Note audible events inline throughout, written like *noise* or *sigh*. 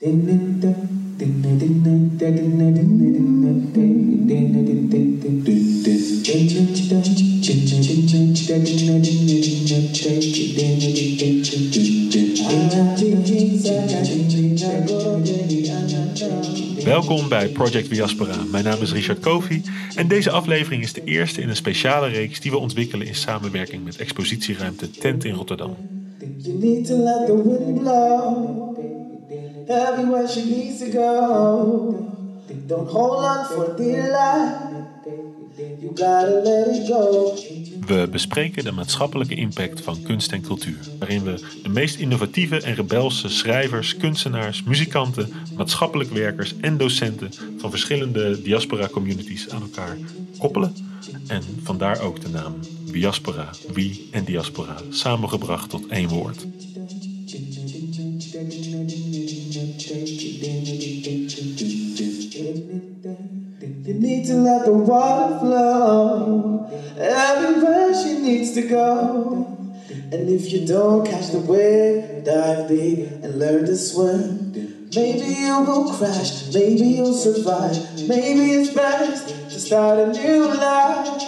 Welkom bij Project Diaspora. Mijn naam is Richard Kofi en deze aflevering is de eerste in een speciale reeks die we ontwikkelen in samenwerking met expositieruimte Tent in Rotterdam. You need to let wind blow everywhere she needs to go. Don't hold on for dear life. You gotta let it go. We bespreken de maatschappelijke impact van kunst en cultuur, waarin we de meest innovatieve en rebelse schrijvers, kunstenaars, muzikanten, maatschappelijk werkers en docenten van verschillende diaspora-communities aan elkaar koppelen. En vandaar ook de naam Diaspora, wie en diaspora, samengebracht tot één woord. You need to let the water flow everywhere she needs to go. And if you don't catch the wave, dive deep and learn to swim. Maybe you will crash, maybe you'll survive. Maybe it's best to start a new life.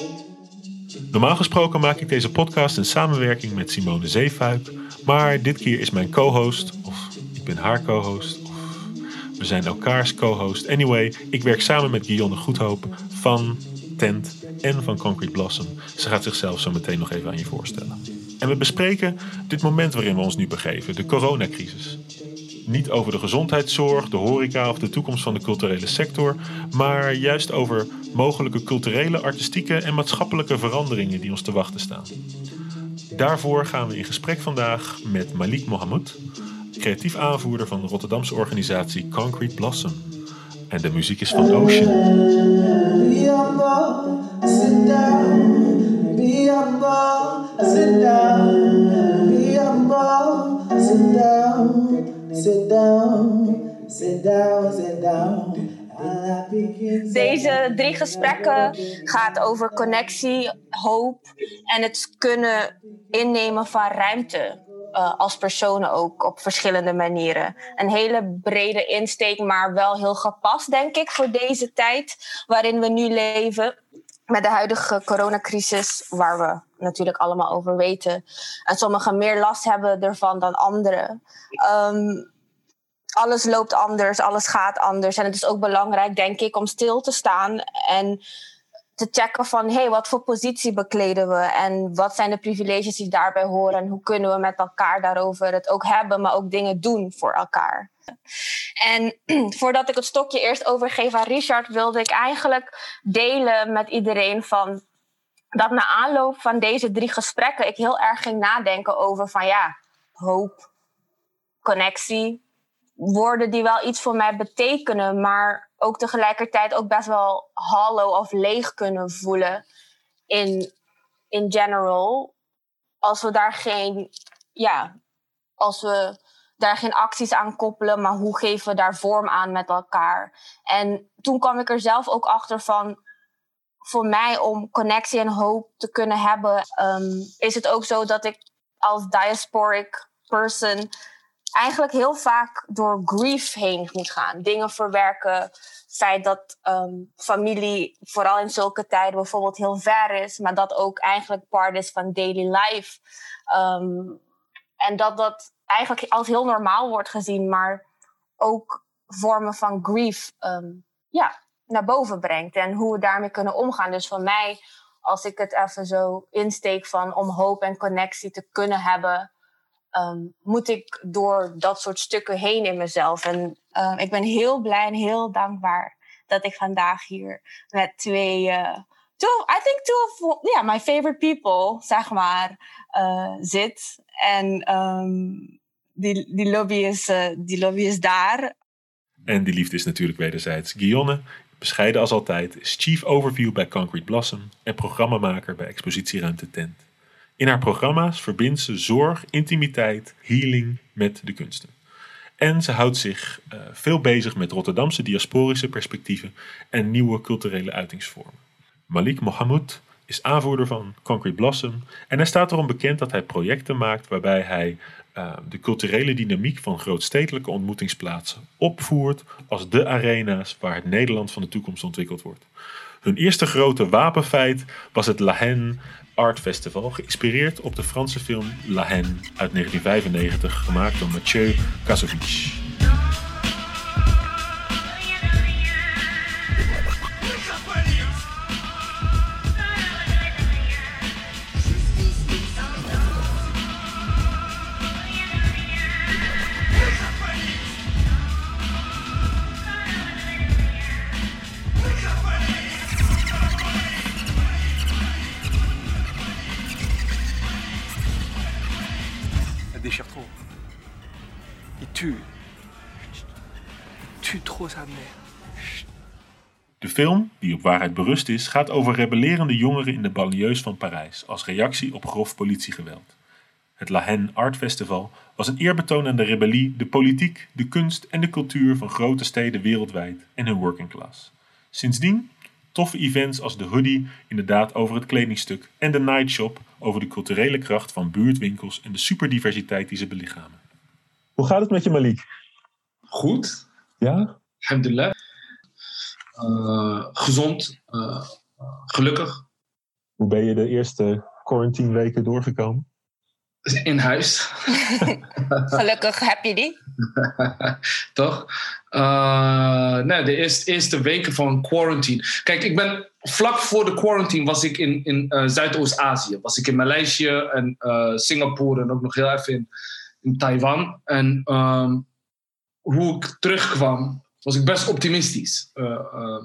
Normaal gesproken maak ik deze podcast in samenwerking met Simone Zeefuik, maar dit keer is mijn co-host, of ik ben haar co-host, we zijn elkaars co-host. Anyway, ik werk samen met Guillaume Goedhoop van Tent en van Concrete Blossom. Ze gaat zichzelf zo meteen nog even aan je voorstellen. En we bespreken dit moment waarin we ons nu begeven, de coronacrisis. Niet over de gezondheidszorg, de horeca of de toekomst van de culturele sector, maar juist over mogelijke culturele, artistieke en maatschappelijke veranderingen die ons te wachten staan. Daarvoor gaan we in gesprek vandaag met Malik Mohammed, creatief aanvoerder van de Rotterdamse organisatie Concrete Blossom. En de muziek is van Ocean. Deze drie gesprekken gaat over connectie, hoop en het kunnen innemen van ruimte uh, als personen ook op verschillende manieren. Een hele brede insteek, maar wel heel gepast, denk ik, voor deze tijd waarin we nu leven. Met de huidige coronacrisis, waar we natuurlijk allemaal over weten. En sommigen meer last hebben ervan dan anderen. Um, alles loopt anders, alles gaat anders. En het is ook belangrijk, denk ik, om stil te staan en te checken van hey, wat voor positie bekleden we en wat zijn de privileges die daarbij horen en hoe kunnen we met elkaar daarover het ook hebben, maar ook dingen doen voor elkaar. En *clears throat* voordat ik het stokje eerst overgeef aan Richard, wilde ik eigenlijk delen met iedereen van dat na aanloop van deze drie gesprekken ik heel erg ging nadenken over van ja, hoop, connectie, woorden die wel iets voor mij betekenen, maar ook tegelijkertijd ook best wel hollow of leeg kunnen voelen in, in general. Als we daar geen, ja, als we daar geen acties aan koppelen, maar hoe geven we daar vorm aan met elkaar? En toen kwam ik er zelf ook achter van, voor mij om connectie en hoop te kunnen hebben, um, is het ook zo dat ik als diasporic person eigenlijk heel vaak door grief heen moet gaan. Dingen verwerken. Het feit dat um, familie, vooral in zulke tijden, bijvoorbeeld heel ver is, maar dat ook eigenlijk part is van daily life. Um, en dat dat eigenlijk als heel normaal wordt gezien, maar ook vormen van grief um, ja, naar boven brengt. En hoe we daarmee kunnen omgaan. Dus voor mij, als ik het even zo insteek van om hoop en connectie te kunnen hebben um, moet ik door dat soort stukken heen in mezelf. En uh, ik ben heel blij en heel dankbaar dat ik vandaag hier met twee, uh, I think two of yeah, my favorite people, zeg maar, uh, zit. En um, die, die, lobby is, uh, die lobby is daar. En die liefde is natuurlijk wederzijds. Guillaume, bescheiden als altijd, is Chief Overview bij Concrete Blossom en programmamaker bij Expositieruimte Tent. In haar programma's verbindt ze zorg, intimiteit, healing met de kunsten. En ze houdt zich uh, veel bezig met Rotterdamse diasporische perspectieven en nieuwe culturele uitingsvormen. Malik Mohammed is aanvoerder van Concrete Blossom en hij staat erom bekend dat hij projecten maakt waarbij hij uh, de culturele dynamiek van grootstedelijke ontmoetingsplaatsen opvoert als de arena's waar het Nederland van de toekomst ontwikkeld wordt. Hun eerste grote wapenfeit was het La Haine Art Festival, geïnspireerd op de Franse film La Haine uit 1995, gemaakt door Mathieu Kassovitch. Film, die op waarheid berust is, gaat over rebellerende jongeren in de banlieues van Parijs als reactie op grof politiegeweld. Het La Haine Art Festival was een eerbetoon aan de rebellie, de politiek, de kunst en de cultuur van grote steden wereldwijd en hun working class. Sindsdien toffe events als de hoodie, inderdaad over het kledingstuk, en de nightshop over de culturele kracht van buurtwinkels en de superdiversiteit die ze belichamen. Hoe gaat het met je, Malik? Goed. Ja? Alhamdulillah. Uh, gezond. Uh, gelukkig. Hoe ben je de eerste quarantine weken doorgekomen? In huis. *laughs* gelukkig heb je die. *laughs* Toch? Uh, nee, de eerste, eerste weken van quarantine. Kijk, ik ben vlak voor de quarantine was ik in, in Zuidoost-Azië. Was ik in Maleisië en Singapore en ook nog heel even in, in Taiwan. En um, hoe ik terugkwam, was ik best optimistisch. Uh, uh,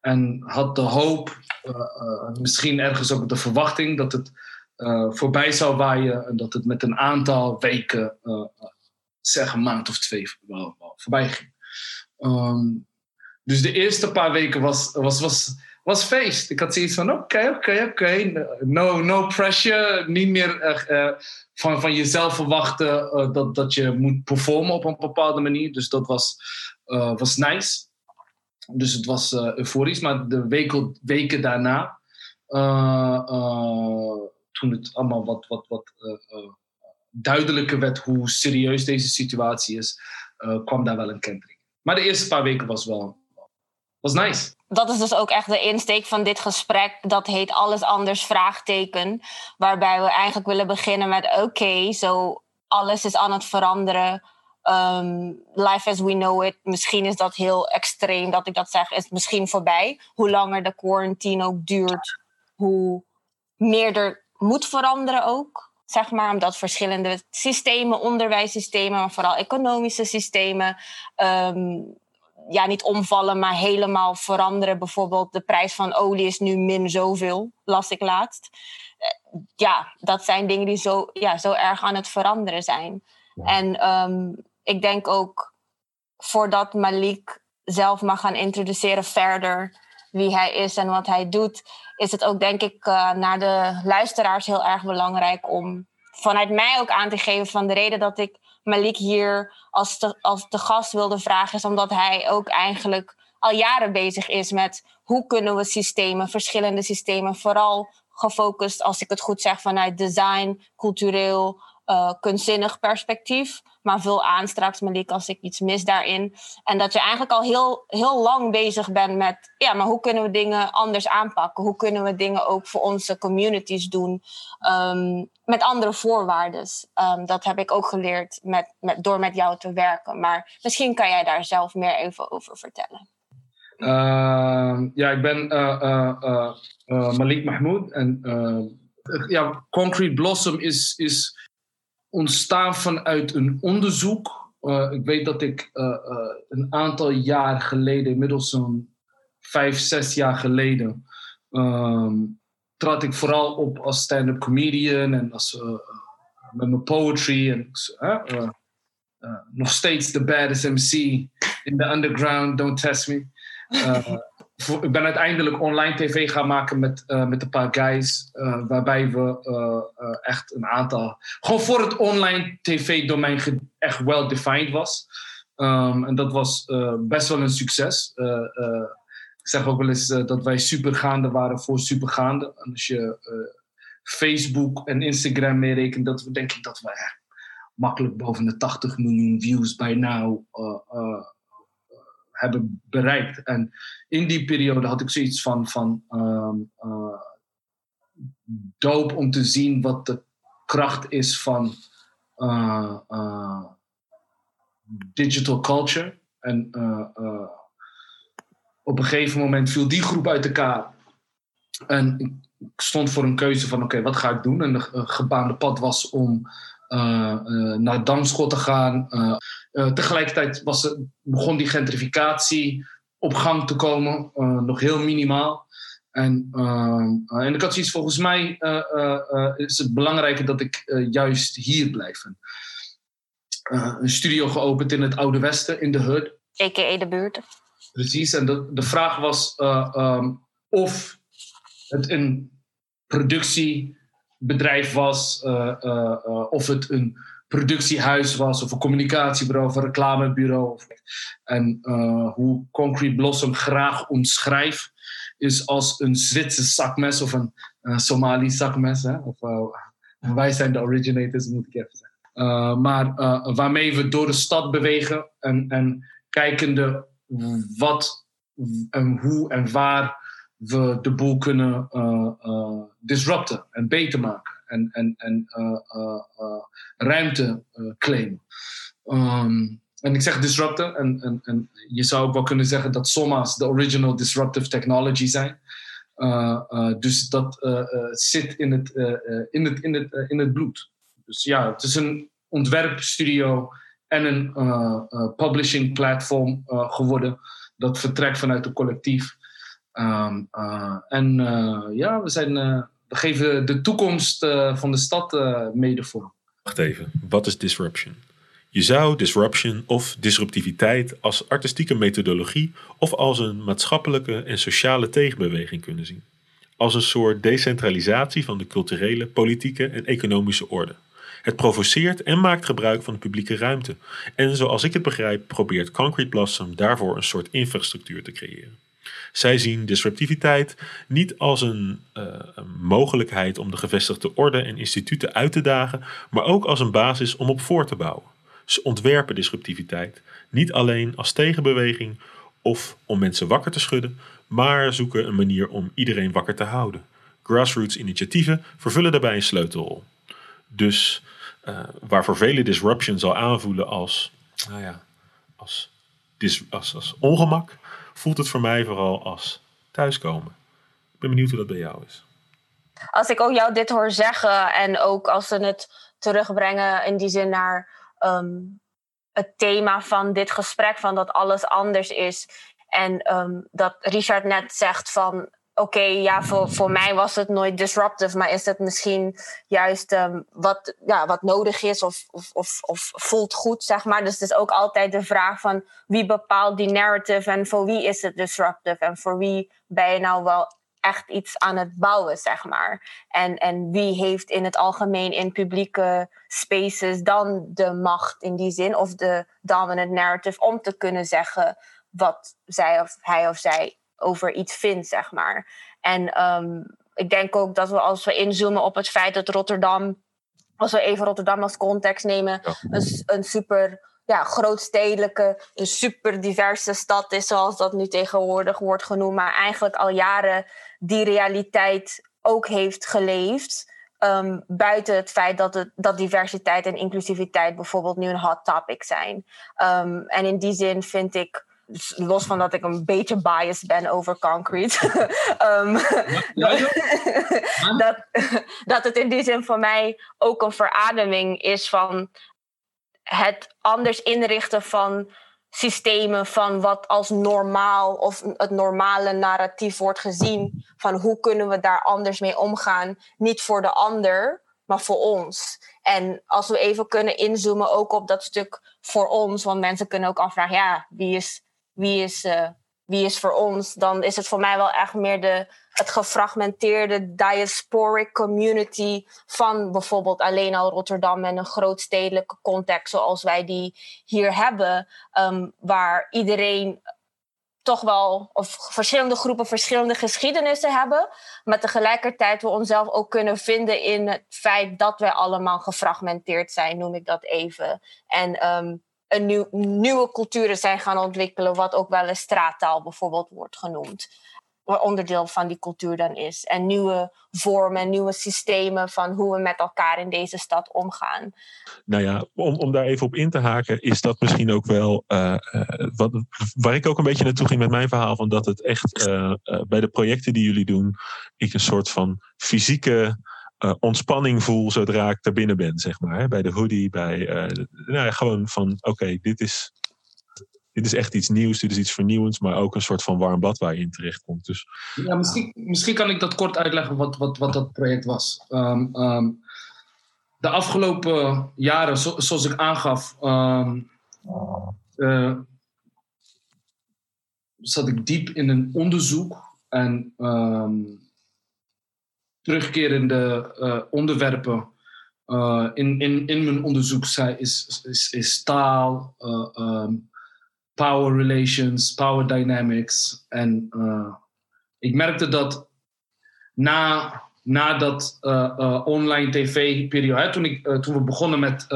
en had de hoop, uh, misschien ergens ook de verwachting, dat het voorbij zou waaien en dat het met een aantal weken, zeg een maand of twee, voorbij ging. Um, dus de eerste paar weken was, was, was, was feest. Ik had zoiets van: oké, oké, oké. No, no pressure. Niet meer van, van jezelf verwachten dat, dat je moet performen op een bepaalde manier. Dus dat was, was nice. Dus het was uh, euforisch. Maar de weken, weken daarna, toen het allemaal wat, wat, wat duidelijker werd hoe serieus deze situatie is, kwam daar wel een kentering. Maar de eerste paar weken was wel was nice dat is dus ook echt de insteek van dit gesprek. Dat heet Alles Anders vraagteken. Waarbij we eigenlijk willen beginnen met oké, zo alles is aan het veranderen. Um, life as we know it. Misschien is dat heel extreem dat ik dat zeg. Is misschien voorbij. Hoe langer de quarantine ook duurt, hoe meer er moet veranderen ook. Zeg maar, omdat verschillende systemen, onderwijssystemen, maar vooral economische systemen, um, ja, niet omvallen, maar helemaal veranderen. Bijvoorbeeld de prijs van olie is nu min zoveel, las ik laatst. Eh, ja, dat zijn dingen die zo, ja, zo erg aan het veranderen zijn. En ehm, ik denk ook, voordat Malik zelf mag gaan introduceren verder wie hij is en wat hij doet, is het ook denk ik uh, naar de luisteraars heel erg belangrijk om vanuit mij ook aan te geven van de reden dat ik Malik hier als te, als de gast wilde vragen, is omdat hij ook eigenlijk al jaren bezig is met hoe kunnen we systemen, verschillende systemen, vooral gefocust, als ik het goed zeg, vanuit design, cultureel, uh, kunstzinnig perspectief. Maar vul aan straks, Malik, als ik iets mis daarin. En dat je eigenlijk al heel, heel lang bezig bent met... ja, maar hoe kunnen we dingen anders aanpakken? Hoe kunnen we dingen ook voor onze communities doen? Um, met andere voorwaarden. Um, dat heb ik ook geleerd met, met, door met jou te werken. Maar misschien kan jij daar zelf meer even over vertellen. Uh, ja, ik ben uh, uh, Malik Mahmoud. En ja, Concrete Blossom is... is ontstaan vanuit een onderzoek. Uh, ik weet dat ik uh, uh, een aantal jaar geleden, inmiddels zo'n vijf, zes jaar geleden, um, trad ik vooral op als stand-up comedian en als, met mijn poetry. En, nog steeds the baddest MC in the underground, don't test me ik ben uiteindelijk online tv gaan maken met, uh, met een paar guys. Uh, waarbij we uh, echt een aantal. Gewoon voor het online tv-domein echt well defined was. Um, en dat was best wel een succes. ik zeg ook wel eens dat wij supergaande waren voor supergaande. En als je Facebook en Instagram meerekent, dat we denk ik dat we makkelijk boven de 80 miljoen views bij now hebben bereikt. En in die periode had ik zoiets van, van um, doop om te zien wat de kracht is van uh, uh, digital culture. En op een gegeven moment viel die groep uit elkaar. En ik stond voor een keuze van oké, wat ga ik doen? En de gebaande pad was om naar Damschot te gaan. Tegelijkertijd was begon die gentrificatie op gang te komen, nog heel minimaal. En, uh, en ik had zoiets, volgens mij is het belangrijker dat ik juist hier blijf. een studio geopend in het Oude Westen, in de Hood. A.k.a. de buurt. Precies, en de, de vraag was um, of het een productiebedrijf was, of het een productiehuis was, of een communicatiebureau, of een reclamebureau. En hoe Concrete Blossom graag omschrijft is als een Zwitser zakmes of een uh, Somali zakmes. Hè? Of, uh, wij zijn de originators, moet ik even zeggen. Maar waarmee we door de stad bewegen en, en kijkende wat en hoe en waar we de boel kunnen disrupten en beter maken en, en, en ruimte claimen. Um, en ik zeg disruptor, en, en, en je zou ook wel kunnen zeggen dat SOMA's de original disruptive technology zijn. Dus dat zit in het, in, het, in, het, in het bloed. Dus ja, het is een ontwerpstudio en een publishing platform geworden. Dat vertrekt vanuit het collectief. Um, en ja, we, zijn, we geven de toekomst van de stad mede vorm. Wacht even, wat is disruption? Je zou disruption of disruptiviteit als artistieke methodologie of als een maatschappelijke en sociale tegenbeweging kunnen zien. Als een soort decentralisatie van de culturele, politieke en economische orde. Het provoceert en maakt gebruik van de publieke ruimte. En zoals ik het begrijp, probeert Concrete Blossom daarvoor een soort infrastructuur te creëren. Zij zien disruptiviteit niet als een, uh, een, mogelijkheid om de gevestigde orde en instituten uit te dagen, maar ook als een basis om op voor te bouwen. Ze ontwerpen disruptiviteit niet alleen als tegenbeweging of om mensen wakker te schudden, maar zoeken een manier om iedereen wakker te houden. Grassroots initiatieven vervullen daarbij een sleutelrol. Dus uh, waar voor velen disruption zal aanvoelen als, nou ja, als, als ongemak, voelt het voor mij vooral als thuiskomen. Ik ben benieuwd hoe dat bij jou is. Als ik ook jou dit hoor zeggen en ook als ze het terugbrengen in die zin naar Ehm, het thema van dit gesprek, van dat alles anders is. En ehm, dat Richard net zegt van oké, ja, voor, voor mij was het nooit disruptive, maar is het misschien juist um, wat, ja, wat nodig is of, of, of, of, voelt goed, zeg maar. Dus het is ook altijd de vraag van wie bepaalt die narrative en voor wie is het disruptive en voor wie ben je nou wel echt iets aan het bouwen, zeg maar. En, en wie heeft in het algemeen in publieke spaces dan de macht in die zin, of de dominant narrative, om te kunnen zeggen wat zij of hij of zij over iets vindt, zeg maar. En ehm, ik denk ook dat we als we inzoomen op het feit dat Rotterdam, als we even Rotterdam als context nemen, een, een super ja, grootstedelijke, een super diverse stad is, zoals dat nu tegenwoordig wordt genoemd, maar eigenlijk al jaren die realiteit ook heeft geleefd. Um, buiten het feit dat, het, dat diversiteit en inclusiviteit bijvoorbeeld nu een hot topic zijn. Um, en in die zin vind ik, los van dat ik een beetje biased ben over concrete, *laughs* um, dat, *laughs* dat, dat het in die zin voor mij ook een verademing is van het anders inrichten van systemen van wat als normaal of het normale narratief wordt gezien. Van hoe kunnen we daar anders mee omgaan? Niet voor de ander, maar voor ons. En als we even kunnen inzoomen ook op dat stuk voor ons, want mensen kunnen ook afvragen, ja, wie is, wie is, uh, wie is voor ons? Dan is het voor mij wel echt meer de, het gefragmenteerde diasporic community van bijvoorbeeld alleen al Rotterdam en een grootstedelijke context zoals wij die hier hebben, um, waar iedereen toch wel, of verschillende groepen verschillende geschiedenissen hebben. Maar tegelijkertijd we onszelf ook kunnen vinden in het feit dat wij allemaal gefragmenteerd zijn, noem ik dat even. En ehm, een nieuw, nieuwe culturen zijn gaan ontwikkelen, wat ook wel een straattaal bijvoorbeeld wordt genoemd onderdeel van die cultuur dan is. En nieuwe vormen, nieuwe systemen van hoe we met elkaar in deze stad omgaan. Nou ja, om, om daar even op in te haken, is dat misschien ook wel uh, wat, waar ik ook een beetje naartoe ging met mijn verhaal. Van dat het echt uh, bij de projecten die jullie doen, ik een soort van fysieke ontspanning voel zodra ik daar binnen ben, zeg maar. Bij de hoodie, bij nou ja, gewoon van oké, dit is dit is echt iets nieuws, dit is iets vernieuwends, maar ook een soort van warm bad waar je in terecht komt. Dus, ja, misschien, misschien kan ik dat kort uitleggen wat, wat, wat dat project was. Um, um, de afgelopen jaren, zo, zoals ik aangaf, um, uh, zat ik diep in een onderzoek en terugkerende uh, onderwerpen uh, in, in, in mijn onderzoek is, is, is taal, power relations, power dynamics. En ik merkte dat na, na dat online tv-periode, toen, ik, toen we begonnen met,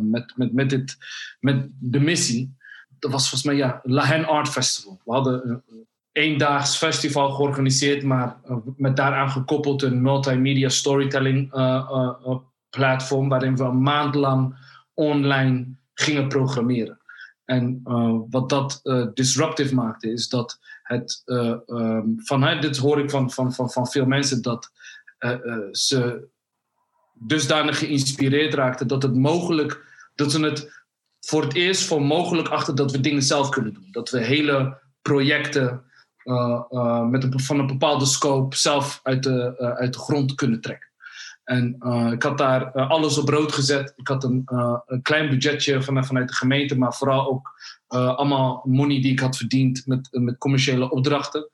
met, met, met, dit, met de missie, dat was volgens mij ja, Lahen Art Festival. We hadden eendaags festival georganiseerd, maar met daaraan gekoppeld een multimedia storytelling platform, waarin we een maand lang online gingen programmeren. En wat dat uh, disruptive maakte, is dat het, uh, um, vanuit dit hoor ik van, van, van, van veel mensen, dat ze dusdanig geïnspireerd raakten dat het mogelijk, dat ze het voor het eerst voor mogelijk achter dat we dingen zelf kunnen doen. Dat we hele projecten met een, van een bepaalde scope zelf uit de, uit de grond kunnen trekken. En ik had daar alles op rood gezet. Ik had een, een klein budgetje van, vanuit de gemeente, maar vooral ook allemaal money die ik had verdiend met, met commerciële opdrachten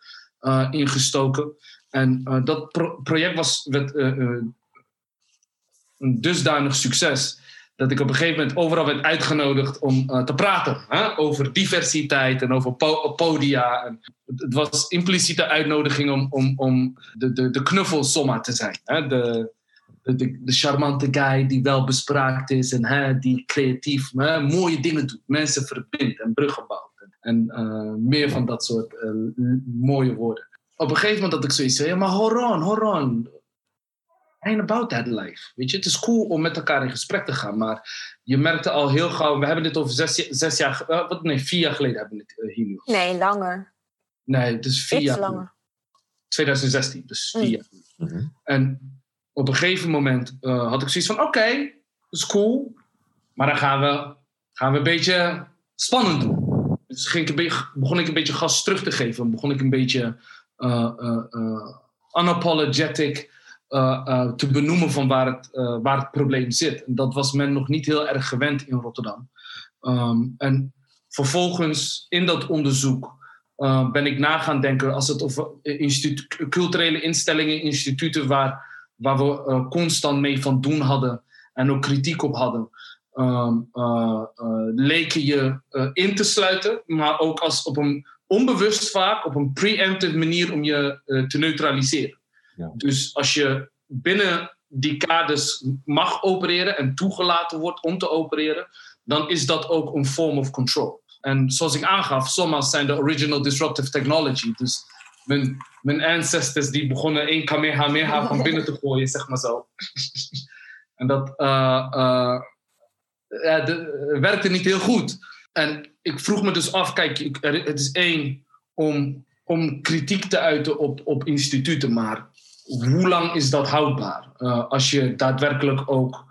ingestoken. En dat pro project was werd, een dusdanig succes dat ik op een gegeven moment overal werd uitgenodigd om te praten hè? over diversiteit en over po podia. En het was impliciete uitnodiging om, om, om de, de, de te zijn. Hè? De, de, de, charmante guy die wel bespraakt is en hè, die creatief hè, mooie dingen doet, mensen verbindt en bruggen bouwt. En uh, meer van dat soort uh, mooie woorden. Op een gegeven moment had ik zoiets ja, maar hold on, hold on. Ain't about that life. Weet je, het is cool om met elkaar in gesprek te gaan, maar je merkte al heel gauw, we hebben dit over zes, zes jaar, uh, wat, nee, vier jaar geleden hebben we dit hier nu. Nee, langer. Nee, het is vier Iets jaar. langer. 2016, dus vier Mm. jaar. En op een gegeven moment uh, had ik zoiets van: oké, okay, dat is cool. Maar dan gaan we, gaan we een beetje spannend doen. Dus ging ik een beetje, begon ik een beetje gas terug te geven. Begon ik een beetje uh, uh, unapologetic te benoemen van waar het, waar het probleem zit. En dat was men nog niet heel erg gewend in Rotterdam. Um, en vervolgens in dat onderzoek ben ik na gaan denken als het over culturele instellingen, instituten waar waar we constant mee van doen hadden en ook kritiek op hadden, um, uh, leken je in te sluiten, maar ook als op een onbewust vaak, op een preemptive manier om je te neutraliseren. Dus als je binnen die kaders mag opereren en toegelaten wordt om te opereren, dan is dat ook een form of control. En zoals ik aangaf, SOMA's zijn de original disruptive technology. Dus mijn, mijn ancestors die begonnen één kamehameha van binnen te gooien, zeg maar zo. *laughs* en dat uh, uh, ja, de, werkte niet heel goed. En ik vroeg me dus af, kijk, het is één om, om kritiek te uiten op, op instituten, maar hoe lang is dat houdbaar? Uh, als je daadwerkelijk ook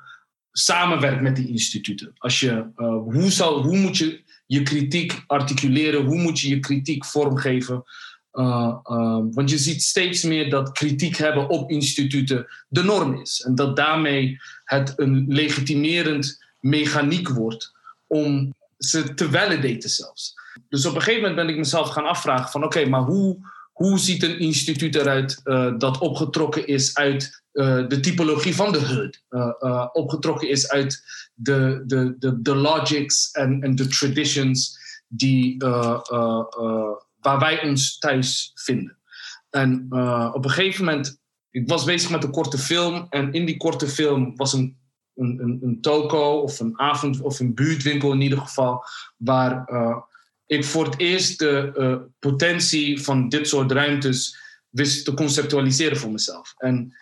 samenwerkt met die instituten. Als je, hoe, zal, hoe moet je je kritiek articuleren? Hoe moet je je kritiek vormgeven? Uh, want je ziet steeds meer dat kritiek hebben op instituten de norm is. En dat daarmee het een legitimerend mechaniek wordt om ze te validaten zelfs. Dus op een gegeven moment ben ik mezelf gaan afvragen van oké, maar hoe, hoe ziet een instituut eruit uh, dat opgetrokken is uit de typologie van de HUD? opgetrokken is uit de, de, de, logics en, en de traditions die, waar wij ons thuis vinden. En op een gegeven moment, ik was bezig met een korte film. En in die korte film was een, een, een, een toko of een avond of een buurtwinkel in ieder geval. Waar ik voor het eerst de potentie van dit soort ruimtes wist te conceptualiseren voor mezelf. En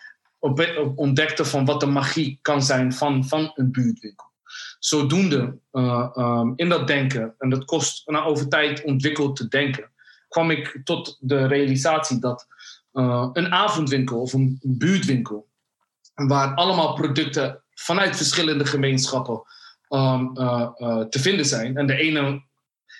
ontdekte van wat de magie kan zijn van, van een buurtwinkel. Zodoende uh, um, in dat denken, en dat kost na over tijd ontwikkeld te denken, kwam ik tot de realisatie dat uh, een avondwinkel of een buurtwinkel, waar allemaal producten vanuit verschillende gemeenschappen uh, te vinden zijn. En de ene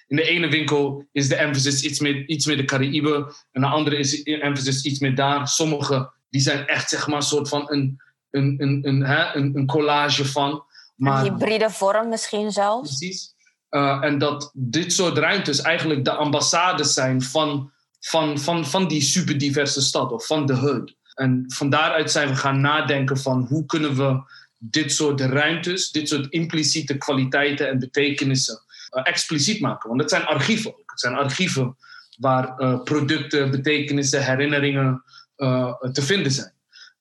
in de ene winkel is de emphasis iets meer, iets meer de Caraïbe. En de andere is de emphasis iets meer daar. Sommige die zijn echt zeg maar een soort van een, een, een, een, hè, een, een collage van. Maar, een hybride vorm misschien zelfs. Precies. Uh, en dat dit soort ruimtes eigenlijk de ambassades zijn van, van, van, van die superdiverse stad of van de hood. En van daaruit zijn we gaan nadenken van hoe kunnen we dit soort ruimtes, dit soort impliciete kwaliteiten en betekenissen expliciet maken. Want het zijn archieven. Het zijn archieven waar uh, producten, betekenissen, herinneringen, uh, te vinden zijn.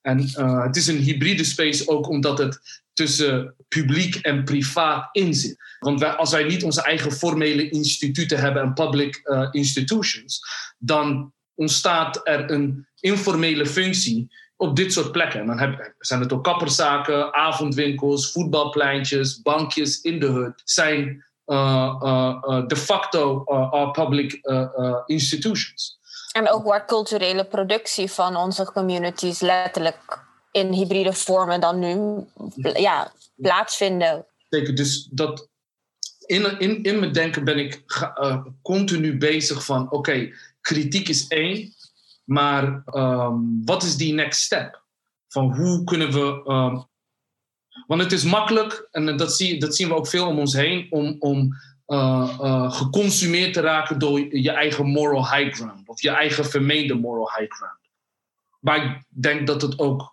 En uh, het is een hybride space ook omdat het tussen publiek en privaat in zit. Want wij, als wij niet onze eigen formele instituten hebben en public institutions, dan ontstaat er een informele functie op dit soort plekken. En dan zijn het ook kapperszaken, avondwinkels, voetbalpleintjes, bankjes in de hut. Zijn de facto our public institutions. En ook waar culturele productie van onze communities letterlijk in hybride vormen dan nu ja, plaatsvinden. Zeker, dus dat in, in, in mijn denken ben ik uh, continu bezig van oké, kritiek is één, maar um, wat is die next step? Van hoe kunnen we. Um, want het is makkelijk, en dat, zie, dat zien we ook veel om ons heen, om, om uh, uh, geconsumeerd te raken door je eigen moral high ground. Of je eigen vermeende moral high ground. Maar ik denk dat het ook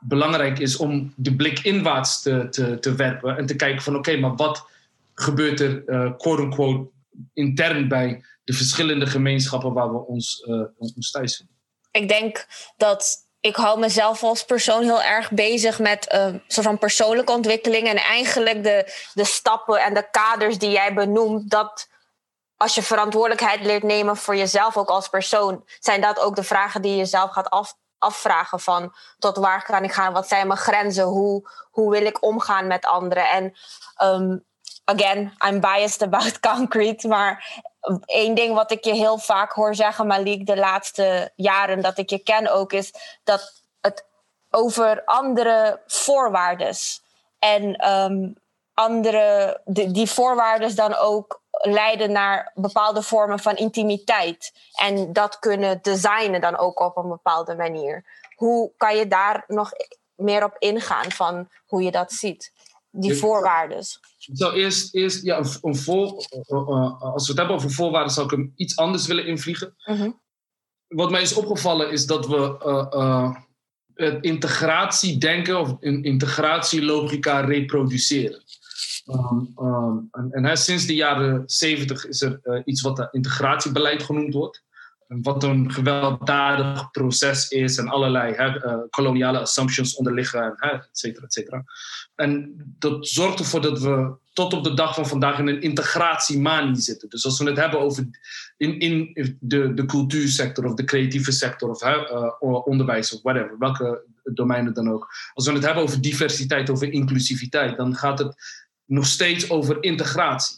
belangrijk is om de blik inwaarts te, te, te werpen. En te kijken van oké, maar wat gebeurt er uh, quote-unquote intern bij de verschillende gemeenschappen waar we ons, ons thuis vinden. Ik denk dat ik hou mezelf als persoon heel erg bezig met uh, soort van persoonlijke ontwikkeling. En eigenlijk de, de stappen en de kaders die jij benoemt, dat als je verantwoordelijkheid leert nemen voor jezelf ook als persoon, zijn dat ook de vragen die je zelf gaat af, afvragen van tot waar kan ik gaan, wat zijn mijn grenzen, hoe, hoe wil ik omgaan met anderen. En um, again, I'm biased about *laughs* concrete, maar Eén ding wat ik je heel vaak hoor zeggen, Malik, de laatste jaren dat ik je ken ook, is dat het over andere voorwaarden en um, andere, die voorwaarden dan ook leiden naar bepaalde vormen van intimiteit. En dat kunnen designen dan ook op een bepaalde manier. Hoe kan je daar nog meer op ingaan van hoe je dat ziet? Die voorwaarden. Zo, eerst, eerst ja, een, voor, uh, uh, als we het hebben over voorwaarden, zou ik hem iets anders willen invliegen. Mhm. Wat mij is opgevallen is dat we uh, het integratiedenken of een integratielogica reproduceren. Um, um, en, en sinds de jaren zeventig is er iets wat integratiebeleid genoemd wordt wat een gewelddadig proces is en allerlei hè, uh, koloniale assumptions onderliggen, hè, et cetera, et cetera. En dat zorgt ervoor dat we tot op de dag van vandaag in een integratiemanie zitten. Dus als we het hebben over in, in de, de cultuursector of de creatieve sector of uh, onderwijs of whatever, welke domeinen dan ook. Als we het hebben over diversiteit, over inclusiviteit, dan gaat het nog steeds over integratie.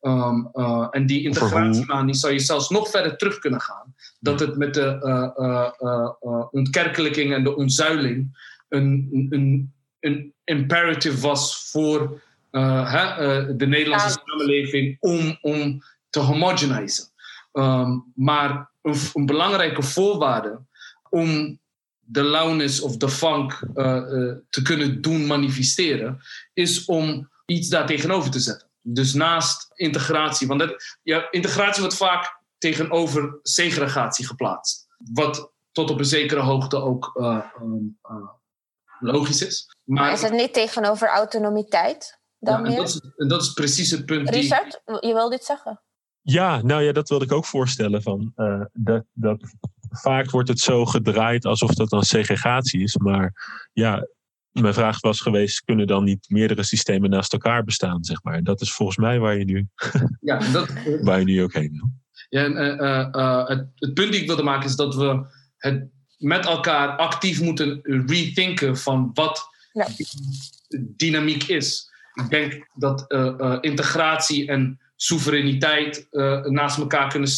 Um, uh, en die integratiemanie zou je zelfs nog verder terug kunnen gaan. Dat het met de uh, uh, ontkerkelijking en de ontzuiling een, een, een imperative was voor de Nederlandse samenleving om, om te homogenisen. Um, maar een, een, belangrijke voorwaarde om de loudness of de funk te kunnen doen manifesteren, is om iets daar tegenover te zetten. Dus naast integratie, want dat, ja, integratie wordt vaak tegenover segregatie geplaatst. Wat tot op een zekere hoogte ook uh, uh, logisch is. Maar, is het niet tegenover autonomiteit? Dan ja, en dat, is, en dat is precies het punt. Richard, die... je wil dit zeggen? Ja, nou ja, dat wilde ik ook voorstellen. Van, uh, dat, dat, vaak wordt het zo gedraaid alsof dat dan segregatie is. Maar ja, mijn vraag was geweest: kunnen dan niet meerdere systemen naast elkaar bestaan? Zeg maar. Dat is volgens mij waar je nu, *laughs* ja, dat, *laughs* waar je nu ook heen wil. Ja, en, uh, uh, het, het, punt die ik wilde maken is dat we het met elkaar actief moeten rethinken van wat ja. dynamiek is. Ik denk dat integratie en soevereiniteit naast elkaar kunnen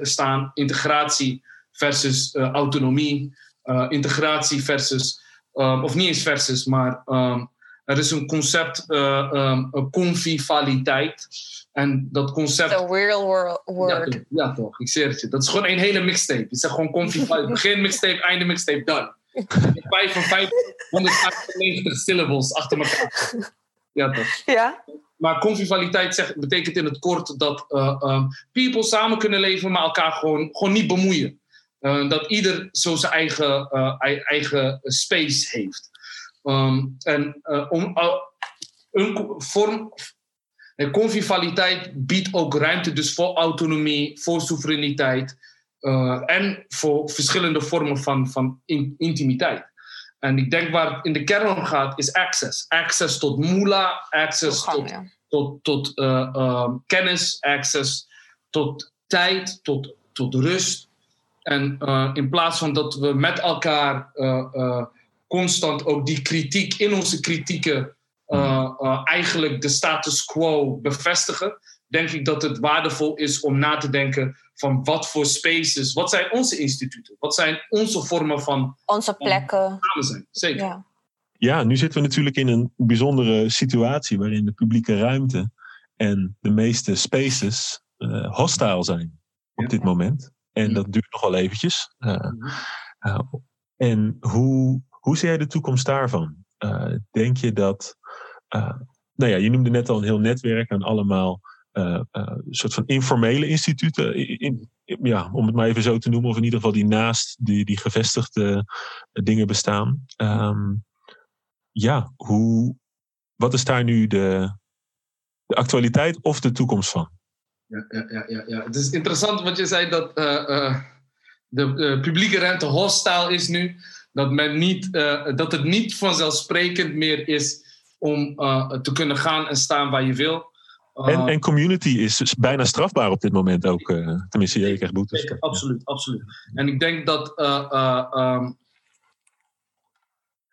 staan. Integratie versus autonomie. integratie versus um, of niet eens versus, maar um, er is een concept, uh, um, convivaliteit. En dat concept. The real word. Ja, ja, toch, ik zeg het je. Dat is gewoon een hele mixtape. Het is gewoon convivaliteit. *laughs* Begin mixtape, einde mixtape, done. 55, 195 syllables achter elkaar. Ja, toch? Ja. Maar convivaliteit zegt, betekent in het kort dat uh, um, people samen kunnen leven, maar elkaar gewoon, gewoon niet bemoeien. Uh, dat ieder zo zijn eigen, uh, eigen space heeft. Um, en uh, om, een vorm. Convivaliteit biedt ook ruimte dus voor autonomie, voor soevereiniteit en voor verschillende vormen van, van in, intimiteit. En ik denk waar het in de kern om gaat, is access. Access tot moela, access tot, tot, tot kennis, access tot tijd, tot, tot rust. En uh, in plaats van dat we met elkaar uh, uh, constant ook die kritiek in onze kritieken eigenlijk de status quo bevestigen, denk ik dat het waardevol is om na te denken van wat voor spaces, wat zijn onze instituten, wat zijn onze vormen van onze plekken. Samen zijn, zeker. Ja. ja, nu zitten we natuurlijk in een bijzondere situatie waarin de publieke ruimte en de meeste spaces hostile zijn op ja. dit moment. En dat duurt nog wel eventjes. Uh, uh, en hoe, hoe zie jij de toekomst daarvan? Uh, denk je dat. nou ja, je noemde net al een heel netwerk aan allemaal. soort van informele instituten, in, ja, om het maar even zo te noemen, of in ieder geval die naast die, die gevestigde dingen bestaan. Um, ja, hoe, wat is daar nu de, de actualiteit of de toekomst van? Ja, ja, ja, ja, Het is interessant wat je zei dat uh, uh, de, de, publieke ruimte hostile is nu. Dat, men niet, dat het niet vanzelfsprekend meer is om te kunnen gaan en staan waar je wil. En, en, community is bijna strafbaar op dit moment ook. tenminste, je krijgt boetes. absoluut, absoluut. En ik denk dat um,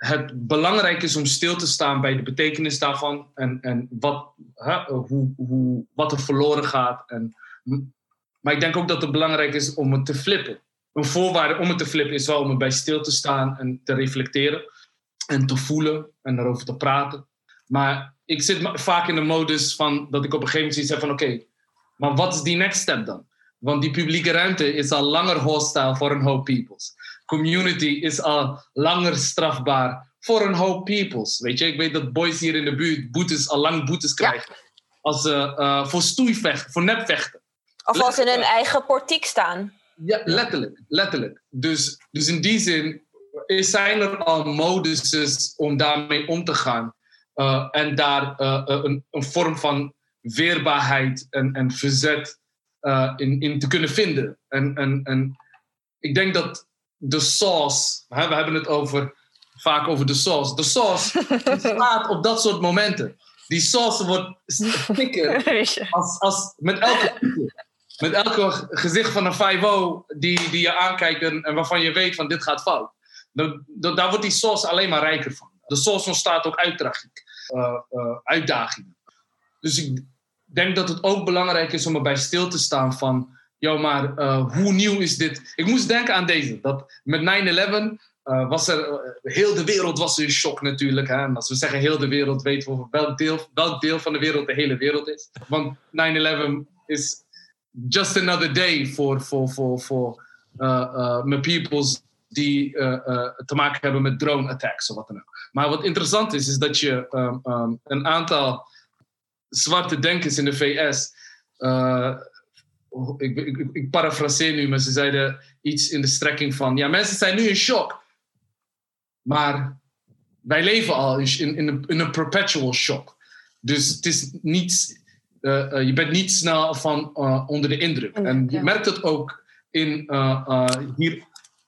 het belangrijk is om stil te staan bij de betekenis daarvan en, en wat, hè, hoe, hoe, wat er verloren gaat. En, maar ik denk ook dat het belangrijk is om het te flippen. Een voorwaarde om het te flippen is wel om erbij stil te staan en te reflecteren en te voelen en daarover te praten. Maar ik zit vaak in de modus van dat ik op een gegeven moment zeg van oké, maar wat is die next step dan? Want die publieke ruimte is al langer hostile voor een hoop peoples community is al langer strafbaar voor een hoop peoples. Weet je, ik weet dat boys hier in de buurt boetes, al lang boetes krijgen. Als ze uh, voor stoeivechten, voor nepvechten. Of als ze in hun eigen portiek staan. Ja, letterlijk. letterlijk. Dus, dus in die zin zijn er al moduses om daarmee om te gaan. Uh, en daar uh, een, een, vorm van weerbaarheid en, en verzet in, in te kunnen vinden. En, en, en ik denk dat de sauce. We hebben het over, vaak over de sauce. De sauce *laughs* staat op dat soort momenten. Die sauce wordt stikker *laughs* als, als met elke met elke gezicht van een 5 die, die je aankijkt en, en, waarvan je weet van dit gaat fout. Dan, daar wordt die sauce alleen maar rijker van. De sauce ontstaat ook uit tragiek, uh, uh, uitdagingen. Dus ik denk dat het ook belangrijk is om erbij stil te staan van Yo, maar uh, hoe nieuw is dit? Ik moest denken aan deze. Dat met 9-11 uh, was er... Uh, heel de wereld was in shock natuurlijk. Hè? En als we zeggen heel de wereld, weten we welk deel, welk deel van de wereld de hele wereld is. Want 9-11 is just another day voor voor voor mijn peoples die te maken hebben met drone attacks of wat dan ook. Maar wat interessant is, is dat je um, um, een aantal zwarte denkers in de VS ik, ik, ik parafraseer nu, maar ze zeiden iets in de strekking van: ja, mensen zijn nu in shock. Maar wij leven al in, in, een, in een perpetual shock. Dus het is niet. je bent niet snel van onder de indruk. En je merkt het ook in, hier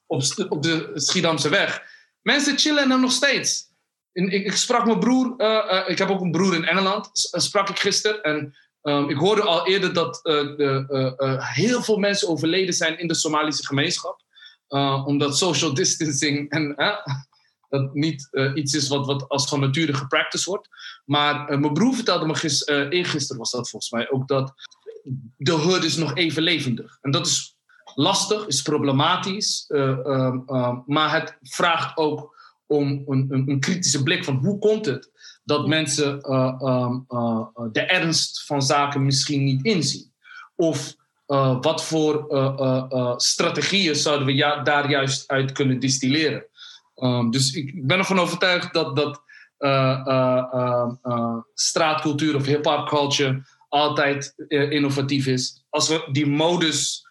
op, op de Schiedamse weg. Mensen chillen er nog steeds. ik, ik, sprak mijn broer, ik heb ook een broer in Engeland, sprak ik gisteren. En um, ik hoorde al eerder dat de, heel veel mensen overleden zijn in de Somalische gemeenschap. omdat social distancing en dat niet iets is wat, wat als van nature gepracticed wordt. Maar mijn broer vertelde me gisteren, eergisteren was dat volgens mij ook, dat de hood is nog even levendig. En dat is lastig, is problematisch, um, um, maar het vraagt ook om een, een, een, kritische blik van hoe komt het dat mensen de ernst van zaken misschien niet inzien. Of wat voor strategieën zouden we ja, daar juist uit kunnen distilleren. Um, dus ik ben ervan overtuigd dat, dat uh, straatcultuur of hip-hop culture altijd innovatief is. Als we die modus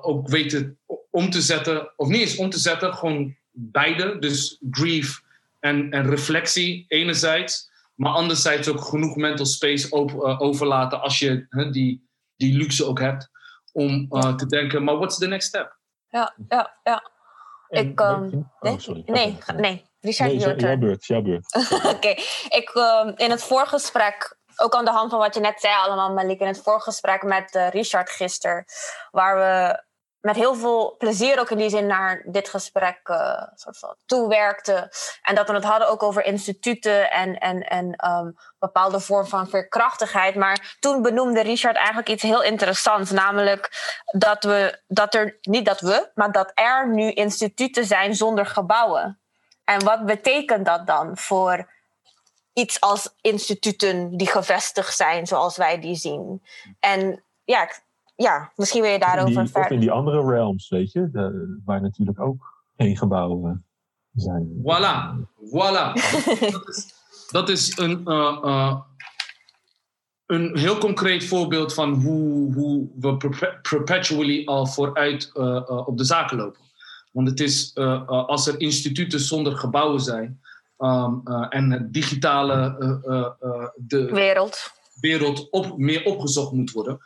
ook weten om te zetten, of niet eens om te zetten, gewoon beide. Dus grief en, en reflectie enerzijds, maar anderzijds ook genoeg mental space op, overlaten als je die, die luxe ook hebt om te denken, maar what's the next step? Ja, ja, ja. Ik, um, nee, sorry, nee, nee, Richard, nee, jouw beurt, jouw beurt. *laughs* Oké, ik um, in het voorgesprek, ook aan de hand van wat je net zei allemaal, Malik, in het voorgesprek met uh, Richard gisteren, waar we met heel veel plezier ook in die zin naar dit gesprek uh, soort van toewerkte. En dat we het hadden ook over instituten en, en, en um, bepaalde vorm van veerkrachtigheid. Maar toen benoemde Richard eigenlijk iets heel interessants. Namelijk dat we, dat er, niet dat we, maar dat er nu instituten zijn zonder gebouwen. En wat betekent dat dan voor iets als instituten die gevestigd zijn zoals wij die zien? En ja, ja, misschien wil je daarover verder. Of in die andere realms, weet je, de, waar natuurlijk ook geen gebouwen zijn. Voilà, voilà. *laughs* dat, is, dat is een, uh, uh, een heel concreet voorbeeld van hoe, hoe we perpetually al vooruit uh, op de zaken lopen. Want het is, als er instituten zonder gebouwen zijn um, en het digitale de wereld, wereld op, meer opgezocht moet worden,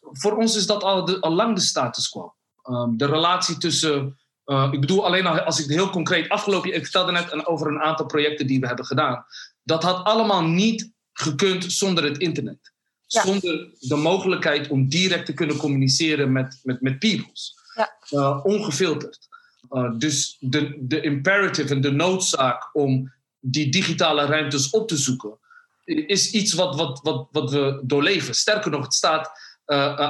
voor ons is dat al, de, al lang de status quo. Um, de relatie tussen. Uh, ik bedoel alleen als ik het heel concreet afgelopen. Ik vertelde net over een aantal projecten die we hebben gedaan. Dat had allemaal niet gekund zonder het internet. Ja. Zonder de mogelijkheid om direct te kunnen communiceren met, met, met peoples. Ja. Uh, ongefilterd. Uh, dus de, de imperative en de noodzaak om die digitale ruimtes op te zoeken, is iets wat, wat, wat, wat we doorleven. Sterker nog, het staat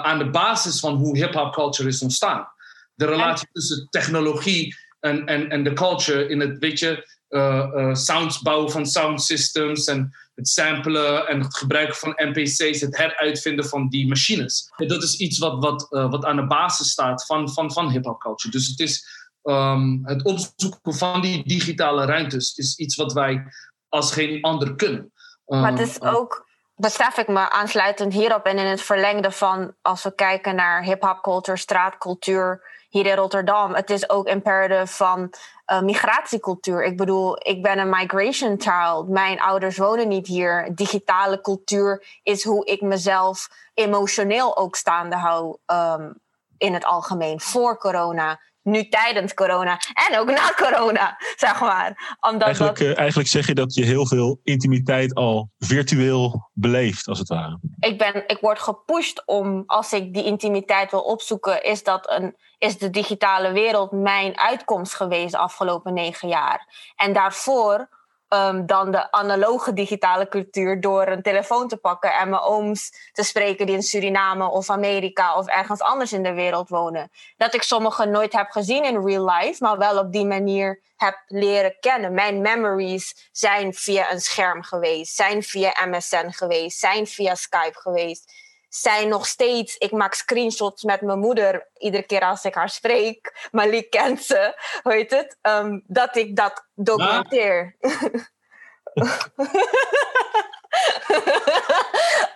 aan de basis van hoe hip-hop culture is ontstaan. De relatie tussen technologie en, en, en de culture in het, weet je, uh, sounds bouwen van sound systems en het samplen en het gebruiken van NPC's, het heruitvinden van die machines. dat is iets wat, wat, wat aan de basis staat van, van, van hip-hop culture. Dus het is um, het opzoeken van die digitale ruimtes is iets wat wij als geen ander kunnen. maar het is ook besef ik me aansluitend hierop en in het verlengde van als we kijken naar hip-hop cultuur, straatcultuur hier in Rotterdam. Het is ook imperative van uh, migratiecultuur. Ik bedoel, ik ben een migration child. Mijn ouders wonen niet hier. Digitale cultuur is hoe ik mezelf emotioneel ook staande hou um, in het algemeen voor corona nu tijdens corona en ook na corona, zeg maar. Omdat eigenlijk, dat... uh, eigenlijk zeg je dat je heel veel intimiteit al virtueel beleeft, als het ware. Ik, ben, ik word gepusht om, als ik die intimiteit wil opzoeken, is, dat een, is de digitale wereld mijn uitkomst geweest de afgelopen negen jaar. En daarvoor um, dan de analoge digitale cultuur door een telefoon te pakken en mijn ooms te spreken die in Suriname of Amerika of ergens anders in de wereld wonen. Dat ik sommigen nooit heb gezien in real life, maar wel op die manier heb leren kennen. Mijn memories zijn via een scherm geweest, zijn via MSN geweest, zijn via Skype geweest zijn nog steeds. Ik maak screenshots met mijn moeder iedere keer als ik haar spreek. Malik kent ze, hoe heet het? Um, dat ik dat documenteer.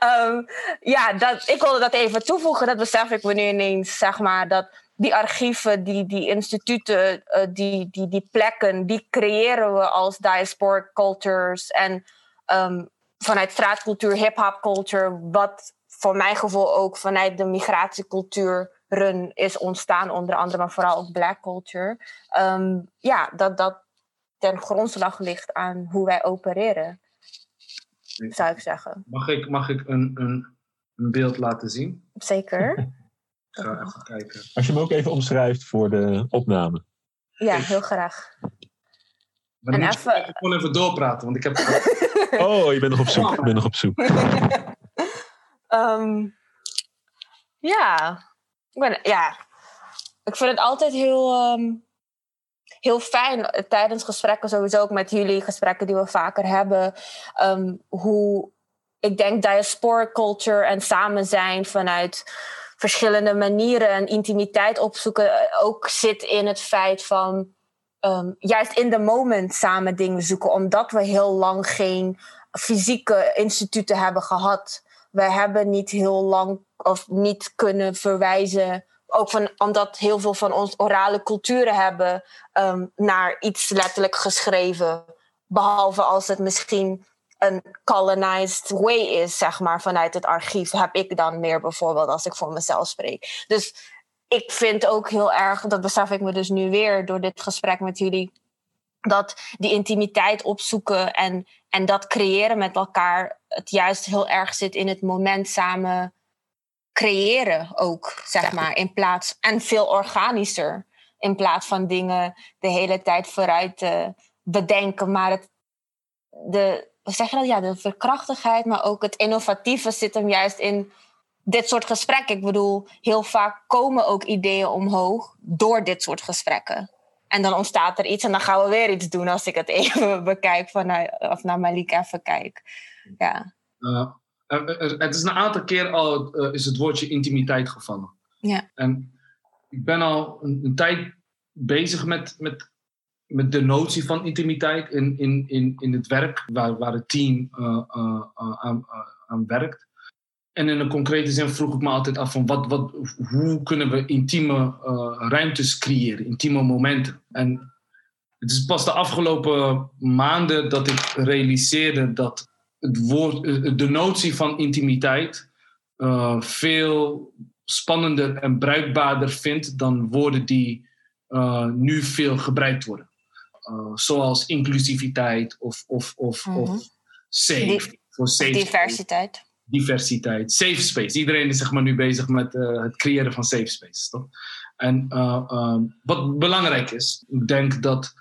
um, *laughs* ja, dat, ik wilde dat even toevoegen. Dat besef ik me nu ineens, zeg maar, dat die archieven, die, die instituten, uh, die, die, die plekken, die creëren we als diasporic cultures. En um, vanuit straatcultuur, hip-hop culture, wat voor mijn gevoel ook vanuit de migratiecultuur run is ontstaan, onder andere, maar vooral ook black culture. Ehm, ja, dat dat ten grondslag ligt aan hoe wij opereren, zou ik zeggen. Mag ik, mag ik een, een, een beeld laten zien? Zeker. *laughs* Ik ga even kijken. Als je hem ook even omschrijft voor de opname. Ja, heel graag. Maar En dan moet je even- gewoon even doorpraten, want ik heb... *laughs* Oh, je bent nog op zoek. Je bent nog op zoek. *laughs* Ehm, ja. Ik ja, ik vind het altijd heel, ehm, heel fijn tijdens gesprekken, sowieso ook met jullie, gesprekken die we vaker hebben, ehm, hoe ik denk diaspora culture en samen zijn vanuit verschillende manieren en intimiteit opzoeken eh, ook zit in het feit van juist in de moment samen dingen zoeken, omdat we heel lang geen fysieke instituten hebben gehad. We hebben niet heel lang of niet kunnen verwijzen, ook van, omdat heel veel van ons orale culturen hebben, ehm, naar iets letterlijk geschreven. Behalve als het misschien een colonized way is, zeg maar, vanuit het archief, heb ik dan meer bijvoorbeeld als ik voor mezelf spreek. Dus ik vind ook heel erg, dat besef ik me dus nu weer door dit gesprek met jullie, dat die intimiteit opzoeken en, en dat creëren met elkaar, het juist heel erg zit in het moment samen creëren ook, zeg maar, in plaats, en veel organischer, in plaats van dingen de hele tijd vooruit te bedenken, maar het, de, zeg je dat, ja, de verkrachtigheid, maar ook het innovatieve zit hem juist in dit soort gesprekken. Ik bedoel, heel vaak komen ook ideeën omhoog door dit soort gesprekken. En dan ontstaat er iets en dan gaan we weer iets doen als ik het *laughs* even bekijk vanuit, of naar Malik even kijk. Ja. Uh, er- er- het is een aantal keer al eh, is het woordje intimiteit gevallen. Ja. En ik ben al een, een tijd bezig met, met, met de notie van intimiteit in, in, in, in het werk waar, waar het team eh, eh, eh, aan, eh, aan werkt. En in een concrete zin vroeg ik me altijd af van wat, wat, hoe kunnen we intieme eh, ruimtes creëren, intieme momenten. En het is pas de afgelopen maanden dat ik realiseerde dat het woord, eh, de notie van intimiteit eh, veel spannender en bruikbaarder vindt dan woorden die nu veel gebruikt worden. Zoals inclusiviteit of, of, of, Mhm. of safe. Di- voor safe space Diversiteit. Diversiteit, safe space. Iedereen is zeg maar nu bezig met eh, het creëren van safe space. Toch? En eh, ehm, wat belangrijk is, ik denk dat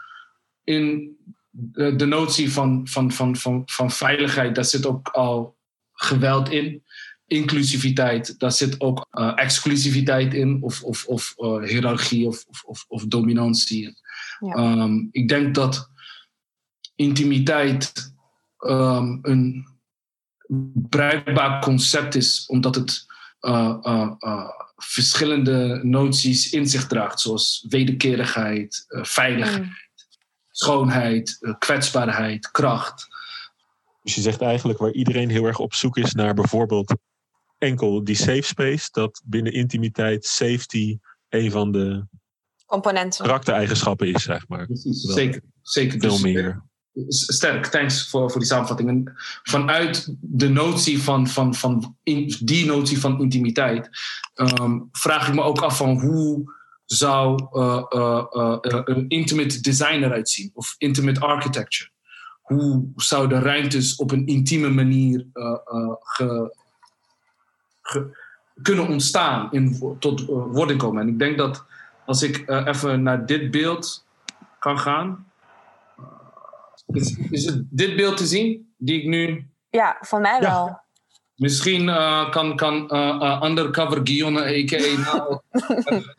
in de, de notie van, van, van, van, van veiligheid, daar zit ook al geweld in. Inclusiviteit, daar zit ook eh, exclusiviteit in, of, of, of eh, hiërarchie of, of, of, of dominantie. Ja. Ehm, ik denk dat intimiteit ehm, een bruikbaar concept is, omdat het eh, eh, eh, verschillende noties in zich draagt, zoals wederkerigheid, veiligheid, Mm. schoonheid, kwetsbaarheid, kracht. Dus je zegt eigenlijk waar iedereen heel erg op zoek is naar bijvoorbeeld enkel die safe space. Dat binnen intimiteit safety een van de Componenten. karaktereigenschappen is, zeg maar. Precies, Wel. zeker. zeker. Veel Dus, meer. Sterk, thanks voor, voor die samenvatting. En vanuit de notie van, van, van die notie van intimiteit ehm, vraag ik me ook af van hoe zou eh, eh, eh, een intimate design eruit zien of intimate architecture. Hoe zouden ruimtes op een intieme manier kunnen ontstaan, wo- tot wording komen. En ik denk dat als ik even naar dit beeld kan gaan. Is, is het dit beeld te zien? Die ik nu. Ja, voor mij Ja. wel. Misschien eh, kan, kan eh, eh, Undercover Guillaume, a.k.a. *laughs* nou, even,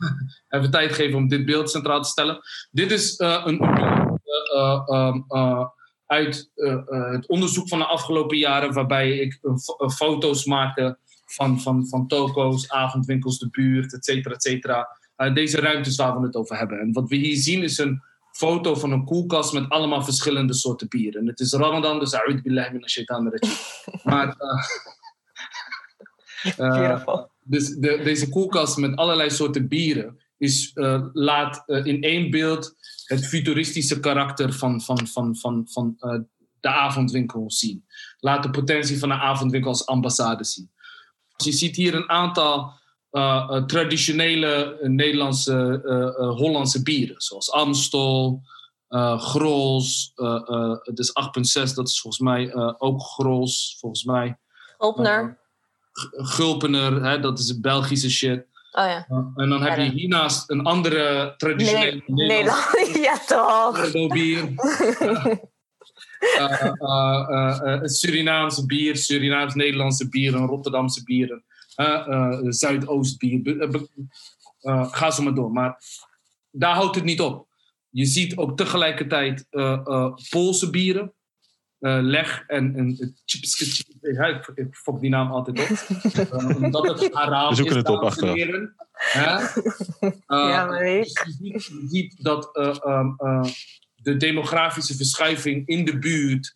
even tijd geven om dit beeld centraal te stellen. Dit is eh, een eh, eh, ehm, eh, uit het onderzoek van de afgelopen jaren, waarbij ik fo- foto's maakte van, van, van toko's, avondwinkels, de buurt, et cetera, et cetera. Eh, deze ruimtes waar we het over hebben. En wat we hier zien is een foto van een koelkast met allemaal verschillende soorten bieren. En het is Ramadan, dus a'ud billahi min shaitan. *laughs* Maar Beautiful. dus de, deze koelkast met allerlei soorten bieren is, eh, laat in één beeld het futuristische karakter van, van, van, van, van de avondwinkel zien. Laat de potentie van de avondwinkel als ambassade zien. Dus je ziet hier een aantal traditionele Nederlandse, Hollandse bieren, zoals Amstel, Grols, het is 8,6, dat is volgens mij ook Grols, volgens mij. Gulpener. Gulpener, hè, dat is Belgische shit. Oh ja. en dan heb je hiernaast een andere traditionele nee, Nederland. *laughs* ja, toch. bier. uh, uh, Surinaamse bier, Surinaams-Nederlandse bier, een Rotterdamse bier, een Zuidoostbier. ga zo maar door. Maar daar houdt het niet op. Je ziet ook tegelijkertijd Poolse bieren. Uh, leg en, en ik, ik fok die naam altijd op. Uh, *laughs* omdat het Araam We zoeken is, het op achteraf. Uh, ja, maar ik. Dus je, ziet, je ziet dat um, de demografische verschuiving in de buurt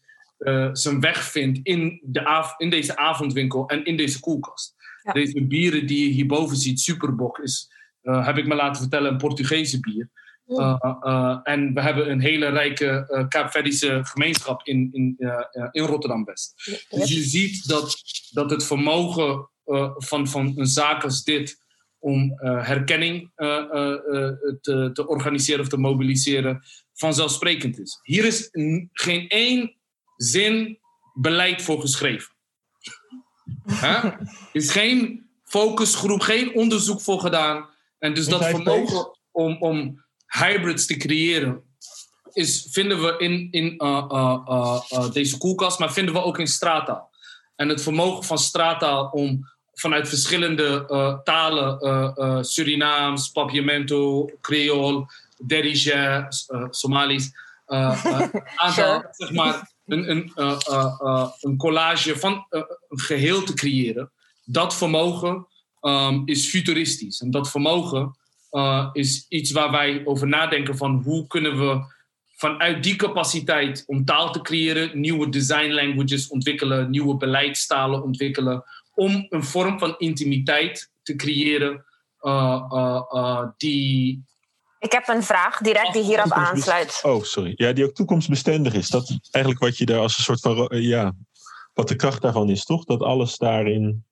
zijn weg vindt in, de av in deze avondwinkel en in deze koelkast. Ja. Deze bieren die je hierboven ziet, Superbok, is, heb ik me laten vertellen, een Portugese bier. Uh, uh, en we hebben een hele rijke uh, Kaapverdische gemeenschap in, in, in Rotterdam-West. Dus je ziet dat, dat het vermogen van, van een zaak als dit om herkenning te, te organiseren of te mobiliseren vanzelfsprekend is. Hier is geen één zin beleid voor geschreven. Er is geen focusgroep, geen onderzoek voor gedaan. En dus dat vermogen om, om hybrids te creëren, is, vinden we in, in uh, uh, uh, deze koelkast, maar vinden we ook in straattaal. En het vermogen van straattaal om vanuit verschillende talen, Surinaams, Papiamento, Creool, Derija, Somalisch, *laughs* aantal, zeg maar, een, een, een collage van een geheel te creëren. Dat vermogen um, is futuristisch. En dat vermogen is iets waar wij over nadenken van hoe kunnen we vanuit die capaciteit om taal te creëren, nieuwe design languages ontwikkelen, nieuwe beleidstalen ontwikkelen, om een vorm van intimiteit te creëren die. Ik heb een vraag direct die hierop aansluit. Oh, sorry. Ja, die ook toekomstbestendig is. Dat is eigenlijk wat je daar als een soort van. Ja, wat de kracht daarvan is, toch? Dat alles daarin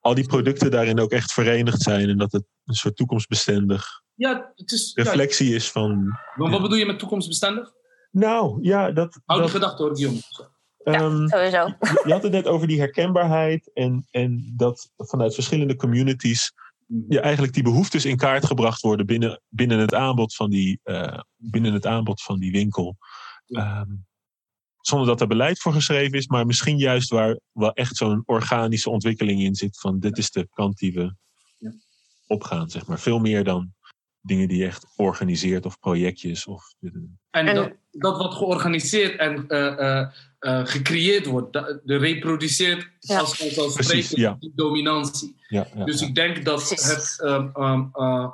al die producten daarin ook echt verenigd zijn en dat het een soort toekomstbestendig ja, het is, reflectie ja. is van. Maar wat bedoel je met toekomstbestendig? Nou, ja, dat. Houd dat, die gedachte hoor, Guillaume. Ja, um, sowieso. Je, je had het net over die herkenbaarheid en, en dat vanuit verschillende communities ja, eigenlijk die behoeftes in kaart gebracht worden binnen, binnen, het, aanbod van die, uh, binnen het aanbod van die winkel. Um, zonder dat er beleid voor geschreven is, maar misschien juist waar wel echt zo'n organische ontwikkeling in zit van dit is de kant die we ja. opgaan, zeg maar. Veel meer dan dingen die je echt organiseert of projectjes. Of, en dat, dat wat georganiseerd en uh, uh, uh, gecreëerd wordt, dat, de reproduceert Ja. als Precies, ja. die dominantie. ja, ja, Dus ja. ik denk dat Precies. het um, um, uh,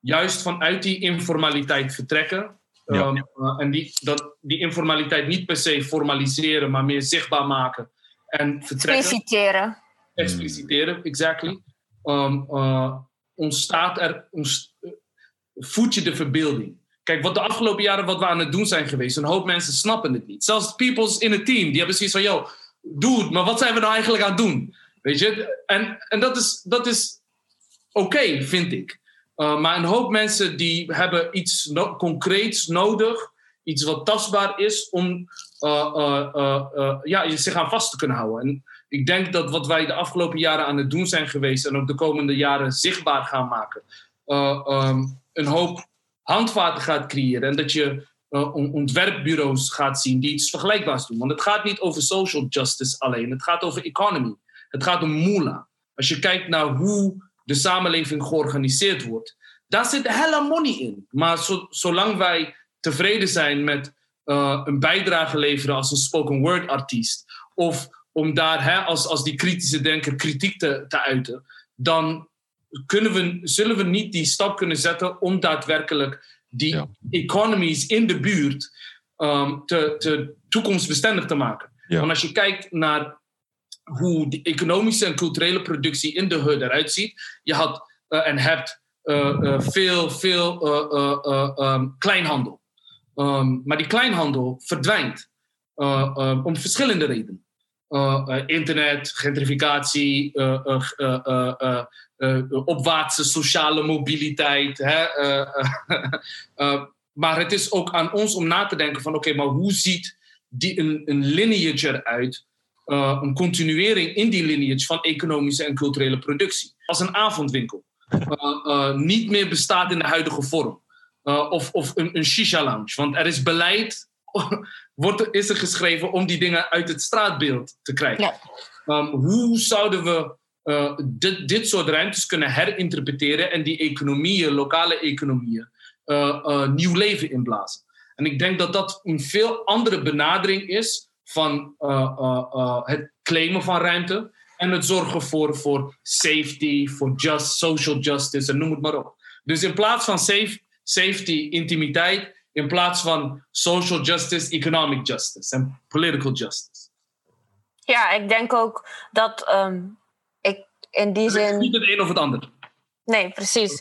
juist vanuit die informaliteit vertrekken. Ja. um, uh, en die, dat, die informaliteit niet per se formaliseren, maar meer zichtbaar maken en vertrekken. Expliciteren. Expliciteren, exactly. Um, uh, ontstaat er, ontst- uh, voed je de verbeelding. Kijk, wat de afgelopen jaren wat we aan het doen zijn geweest, een hoop mensen snappen het niet. Zelfs peoples in het team, die hebben zoiets van, yo, dude, maar wat zijn we nou eigenlijk aan het doen? Weet je? En, en dat is, dat is oké, vind ik. Uh, maar een hoop mensen die hebben iets no- concreets nodig, iets wat tastbaar is, om uh, uh, ja, zich aan vast te kunnen houden. En ik denk dat wat wij de afgelopen jaren aan het doen zijn geweest en ook de komende jaren zichtbaar gaan maken, um, een hoop handvaten gaat creëren. En dat je on- ontwerpbureaus gaat zien die iets vergelijkbaars doen. Want het gaat niet over social justice alleen, het gaat over economy. Het gaat om moolah. Als je kijkt naar hoe de samenleving georganiseerd wordt, daar zit hella money in. Maar zo- zolang wij tevreden zijn met uh, een bijdrage leveren als een spoken word artiest, of om daar hè, als, als die kritische denker kritiek te, te uiten, dan kunnen we, zullen we niet die stap kunnen zetten om daadwerkelijk die Ja. economies in de buurt um, te, te toekomstbestendig te maken. Ja. Want als je kijkt naar hoe de economische en culturele productie in de HUD eruit ziet, je had uh, en hebt uh, uh, veel, veel um, kleinhandel. Um, maar die kleinhandel verdwijnt. om verschillende redenen. internet, gentrificatie, opwaartse sociale mobiliteit. Hè? *laughs* maar het is ook aan ons om na te denken van oké, maar hoe ziet die, een, een lineage eruit? een continuering in die lineage van economische en culturele productie. Als een avondwinkel. niet meer bestaat in de huidige vorm. Of, of een, een shisha-lounge. Want er is beleid, *laughs* wordt, is er geschreven om die dingen uit het straatbeeld te krijgen. Ja. Um, hoe zouden we uh, dit, dit soort ruimtes kunnen herinterpreteren en die economieën, lokale economieën, uh, nieuw leven inblazen? En ik denk dat dat een veel andere benadering is van het claimen van ruimte en het zorgen voor, voor safety, voor just, social justice en noem het maar op. Dus in plaats van safe safety, intimiteit, in plaats van social justice, economic justice en political justice. Ja, ik denk ook dat ik in die zin. Niet het een of het ander. Nee, precies.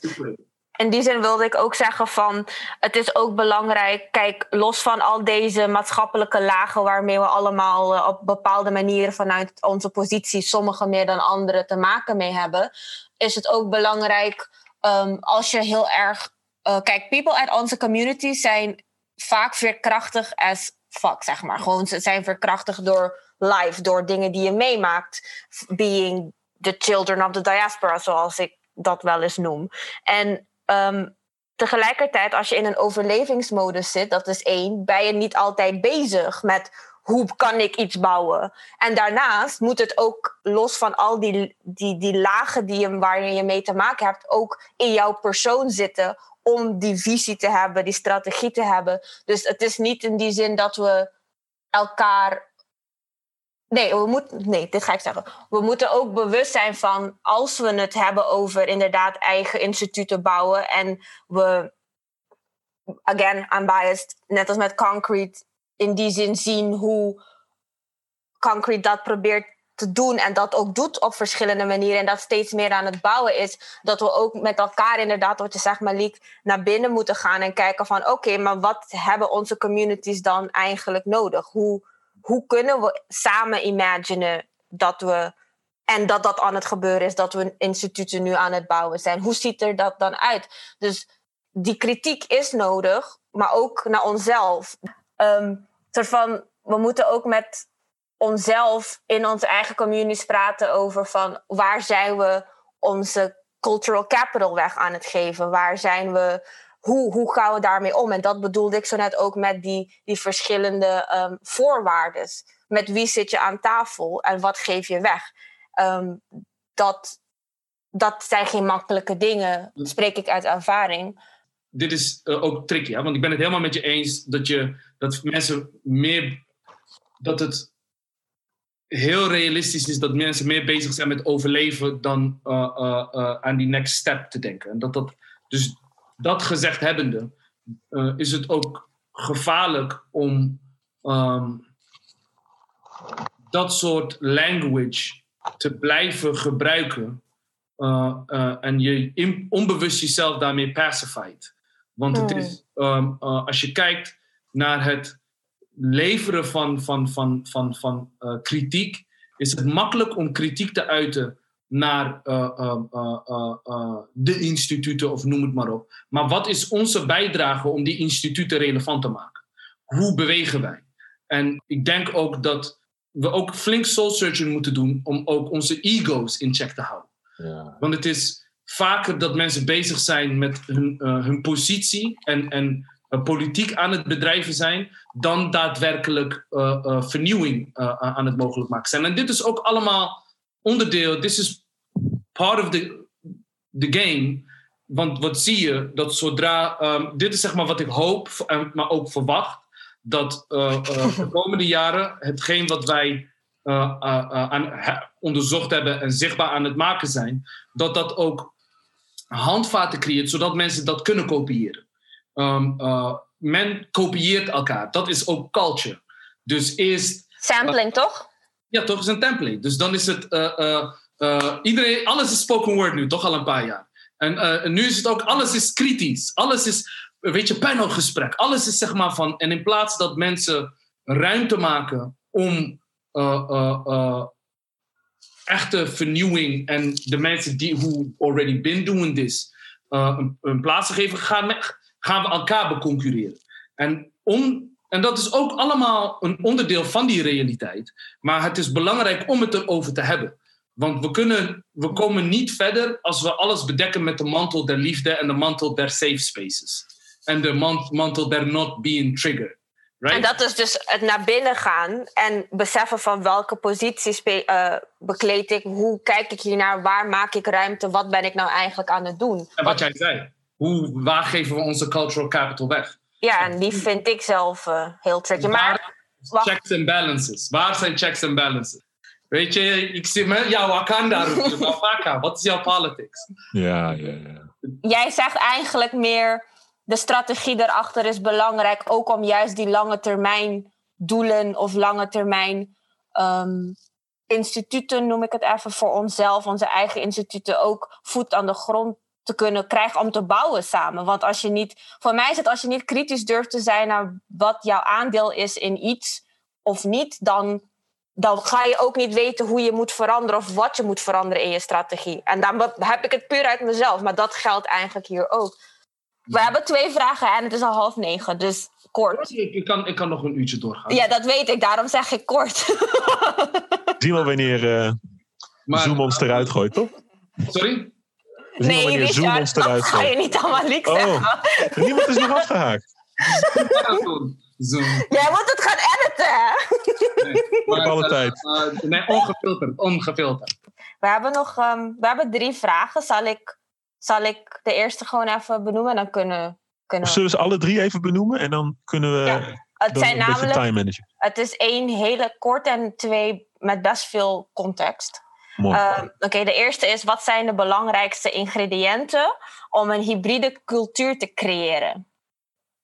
In die zin wilde ik ook zeggen van het is ook belangrijk, kijk, los van al deze maatschappelijke lagen waarmee we allemaal uh, op bepaalde manieren vanuit onze positie, sommige meer dan andere, te maken mee hebben, is het ook belangrijk um, als je heel erg uh, kijk, people uit onze community zijn vaak veerkrachtig as fuck, zeg maar. Gewoon, ze zijn veerkrachtig door life, door dingen die je meemaakt. Being the children of the diaspora, zoals ik dat wel eens noem. En um, tegelijkertijd, als je in een overlevingsmodus zit, dat is één, ben je niet altijd bezig met hoe kan ik iets bouwen? En daarnaast moet het ook los van al die, die, die lagen die je, waar je mee te maken hebt, ook in jouw persoon zitten om die visie te hebben, die strategie te hebben. Dus het is niet in die zin dat we elkaar. Nee, we moeten, nee, dit ga ik zeggen. We moeten ook bewust zijn van als we het hebben over inderdaad eigen instituten bouwen en we, again, I'm biased, net als met Concrete, in die zin zien hoe Concrete dat probeert te doen en dat ook doet op verschillende manieren en dat steeds meer aan het bouwen is, dat we ook met elkaar inderdaad, wat je zegt Malik, naar binnen moeten gaan en kijken van oké, maar wat hebben onze communities dan eigenlijk nodig? Hoe, hoe kunnen we samen imaginen dat we en dat dat aan het gebeuren is, dat we instituten nu aan het bouwen zijn. Hoe ziet er dat dan uit? Dus die kritiek is nodig, maar ook naar onszelf. Um, we moeten ook met onszelf in onze eigen communities praten over van waar zijn we onze cultural capital weg aan het geven? Waar zijn we, hoe, hoe gaan we daarmee om? En dat bedoelde ik zo net ook met die, die verschillende um, voorwaarden. Met wie zit je aan tafel en wat geef je weg? Um, dat, dat zijn geen makkelijke dingen, spreek ik uit ervaring. Dit is uh, ook tricky, hè? want ik ben het helemaal met je eens dat, je, dat mensen meer. dat het heel realistisch is dat mensen meer bezig zijn met overleven dan uh, uh, uh, aan die next step te denken. En dat dat, dus dat gezegd hebbende, is het ook gevaarlijk om um, dat soort language te blijven gebruiken en je in, onbewust jezelf daarmee pacified. Want het is, um, als je kijkt naar het leveren van, van, van, van, van kritiek is het makkelijk om kritiek te uiten naar uh, uh, de instituten of noem het maar op. Maar wat is onze bijdrage om die instituten relevant te maken? Hoe bewegen wij? En ik denk ook dat we ook flink soul searching moeten doen om ook onze ego's in check te houden. Ja. Want het is vaker dat mensen bezig zijn met hun, hun positie en, en politiek aan het bedrijven zijn, dan daadwerkelijk vernieuwing aan het mogelijk maken zijn. En dit is ook allemaal onderdeel, this is part of the, the game. Want wat zie je, dat zodra, um, dit is zeg maar wat ik hoop, maar ook verwacht, dat de komende jaren hetgeen wat wij aan, onderzocht hebben en zichtbaar aan het maken zijn, dat dat ook handvaten creëert, zodat mensen dat kunnen kopiëren. Um, uh, men kopieert elkaar. Dat is ook culture. Dus eerst. Sampling, toch? Ja, toch is een template. Dus dan is het. Uh, iedereen, alles is spoken word nu, toch al een paar jaar. En nu is het ook, alles is kritisch. Alles is, weet je, panelgesprek. Alles is zeg maar van. En in plaats dat mensen ruimte maken om uh, echte vernieuwing en de mensen die who already been doing this een, een, plaats te geven, gaan, gaan we elkaar beconcurreren. En, om, en dat is ook allemaal een onderdeel van die realiteit. Maar het is belangrijk om het erover te hebben. Want we, kunnen, we komen niet verder als we alles bedekken met de mantel der liefde en de mantel der safe spaces. En de mantel der not being triggered. Right? En dat is dus het naar binnen gaan en beseffen van welke posities uh, bekleed ik, hoe kijk ik hiernaar, waar maak ik ruimte, wat ben ik nou eigenlijk aan het doen. En wat jij zei, hoe, waar geven we onze cultural capital weg? Ja, en die vind ik zelf uh, heel tricky. Maar, checks and balances. Waar zijn checks and balances? Weet je, ik zie me, ja, Wakanda Wakanda, *laughs* wat is jouw politics? Ja, ja, ja. Jij zegt eigenlijk meer, de strategie daarachter is belangrijk, ook om juist die lange termijn doelen of lange termijn um, instituten, noem ik het even, voor onszelf, onze eigen instituten, ook voet aan de grond te kunnen krijgen om te bouwen samen. Want als je niet, voor mij is het als je niet kritisch durft te zijn naar wat jouw aandeel is in iets of niet, dan dan ga je ook niet weten hoe je moet veranderen of wat je moet veranderen in je strategie. En dan heb ik het puur uit mezelf, maar dat geldt eigenlijk hier ook. We hebben twee vragen en het is al half negen, dus kort. Ik kan, ik kan nog een uurtje doorgaan. Ja, dat weet ik, daarom zeg ik kort. *laughs* Zien we wanneer uh, Zoom ons eruit gooit, toch? Sorry? We nee, wanneer Zoom ons eruit gooit. ga je niet allemaal liek oh, zeggen. Niemand is nog afgehaakt. *laughs* Zoom. *laughs* Jij moet het gaan editen, hè? Nee, *laughs* alle tijd. Uh, nee, ongefilterd. ongefilterd. We hebben nog um, we hebben drie vragen. Zal ik, zal ik de eerste gewoon even benoemen? Dan kunnen, kunnen we... Zullen ze alle drie even benoemen? En dan kunnen we ja. het zijn namelijk, time managen. Het is één hele kort en twee met best veel context. Uh, Oké, de eerste is: wat zijn de belangrijkste ingrediënten om een hybride cultuur te creëren?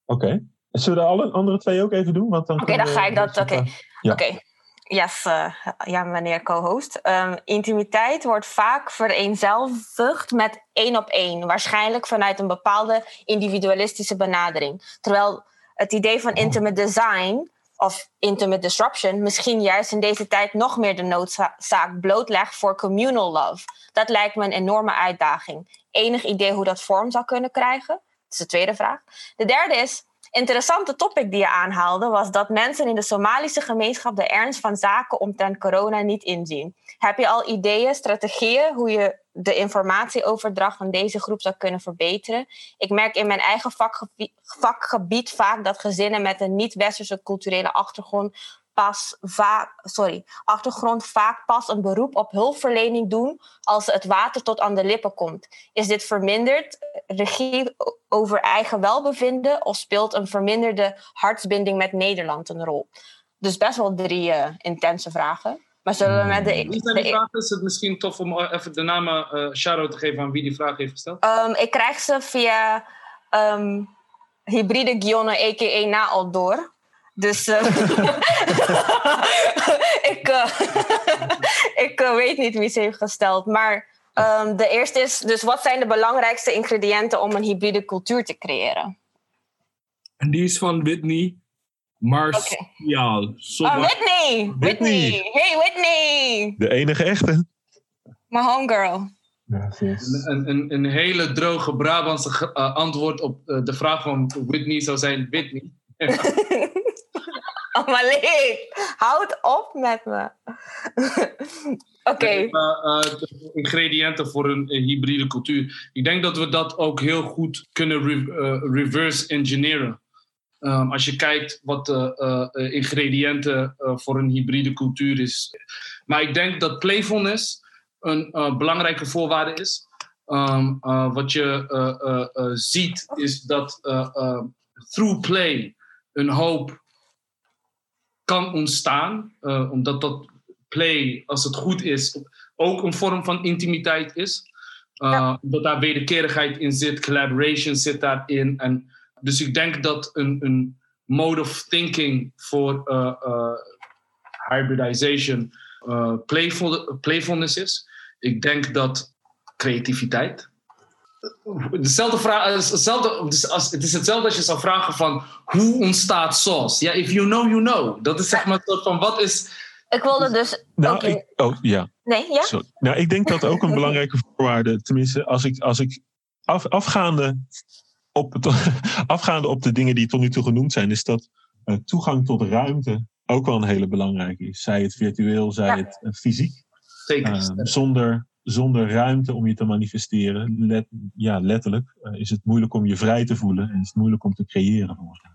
Oké. Zullen we de alle andere twee ook even doen? Oké, okay, dan ga ik dat. Oké. Okay. Ja. Okay. Yes, uh, ja, meneer co-host. Um, intimiteit wordt vaak vereenzelvigd met één op één. Waarschijnlijk vanuit een bepaalde individualistische benadering. Terwijl het idee van intimate design of intimate disruption misschien juist in deze tijd nog meer de noodzaak blootlegt voor communal love. Dat lijkt me een enorme uitdaging. Enig idee hoe dat vorm zou kunnen krijgen? Dat is de tweede vraag. De derde is, interessante topic die je aanhaalde was dat mensen in de Somalische gemeenschap de ernst van zaken omtrent corona niet inzien. Heb je al ideeën, strategieën hoe je de informatieoverdracht van deze groep zou kunnen verbeteren? Ik merk in mijn eigen vakgebied, vakgebied vaak dat gezinnen met een niet-westerse culturele achtergrond pas vaak, sorry, achtergrond vaak pas een beroep op hulpverlening doen als het water tot aan de lippen komt. Is dit verminderd regie over eigen welbevinden of speelt een verminderde hartsbinding met Nederland een rol? Dus best wel drie uh, intense vragen. Maar zullen we met de. Wie zijn die vragen? Is het misschien tof om even de namen uh, te geven aan wie die vraag heeft gesteld? Um, ik krijg ze via um, hybride Gionne, a.k.a. door. Dus uh, *laughs* ik, uh, *laughs* ik uh, weet niet wie ze heeft gesteld. Maar um, de eerste is, dus wat zijn de belangrijkste ingrediënten om een hybride cultuur te creëren? En die is van Whitney Martial. Okay. Oh, Whitney. Whitney! Hey, Whitney! De enige echte. My homegirl. Ja, een, een, een, hele droge Brabantse antwoord op de vraag van Whitney zou zijn Whitney. *laughs* *laughs* Malik, houd op met me. *laughs* Oké. Uh, ingrediënten voor een, hybride cultuur. Ik denk dat we dat ook heel goed kunnen re uh, reverse engineeren. Um, als je kijkt wat de ingrediënten voor een hybride cultuur is. Maar ik denk dat playfulness een belangrijke voorwaarde is. Um, wat je ziet is dat through play een hoop kan ontstaan, uh, omdat dat play, als het goed is, ook een vorm van intimiteit is. Uh, ja. Dat daar wederkerigheid in zit, collaboration zit daarin. En dus ik denk dat een, een mode of thinking voor uh, hybridization playful, playfulness is. Ik denk dat creativiteit dezelfde vraag, hetzelfde, dus als, het is hetzelfde als je zou vragen van hoe ontstaat sauce? Ja, if you know, you know. Dat is zeg maar een soort van wat is. Ik wilde dus. Nou, ook- ik, oh ja. Nee, ja? Sorry. Nou, ik denk dat ook een *laughs* belangrijke voorwaarde, tenminste, als ik, als ik af, afgaande, op het, *laughs* afgaande op de dingen die tot nu toe genoemd zijn, is dat eh, toegang tot ruimte ook wel een hele belangrijke is. Zij het virtueel, zij Ja. het eh, fysiek. Zeker. Eh, zonder, zonder ruimte om je te manifesteren, let, ja, letterlijk, eh, is het moeilijk om je vrij te voelen en is het moeilijk om te creëren. volgens mij.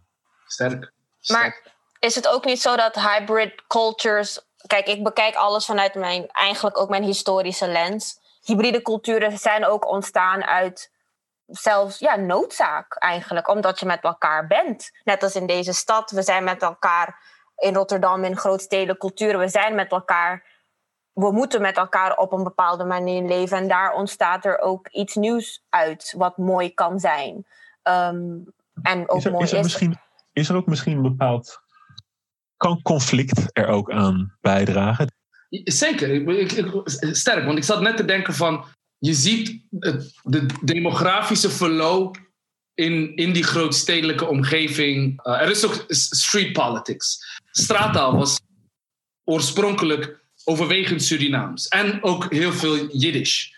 Sterk. Maar is het ook niet zo dat hybrid cultures. Kijk, ik bekijk alles vanuit mijn, eigenlijk ook mijn historische lens. Hybride culturen zijn ook ontstaan uit zelfs ja, noodzaak eigenlijk, omdat je met elkaar bent. Net als in deze stad, we zijn met elkaar in Rotterdam, in grootstedelijke culturen, we zijn met elkaar. We moeten met elkaar op een bepaalde manier leven. En daar ontstaat er ook iets nieuws uit, wat mooi kan zijn. Ehm, en ook Is er, mooi is, er misschien, is er ook misschien een bepaald. Kan conflict er ook aan bijdragen? Zeker, ik, ik- ik- sterk. Want ik zat net te denken van, je ziet het, de demografische verloop in, in die grootstedelijke omgeving. Uh, er is ook street politics. Straattaal was oorspronkelijk overwegend Surinaams. En ook heel veel Jiddisch.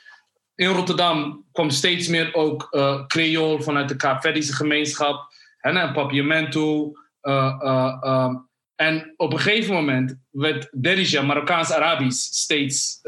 In Rotterdam kwam steeds meer ook Creool vanuit de Kaapverdische gemeenschap. En Papiamento. eh, eh, ehm, en op een gegeven moment werd Derija, Marokkaans-Arabisch, steeds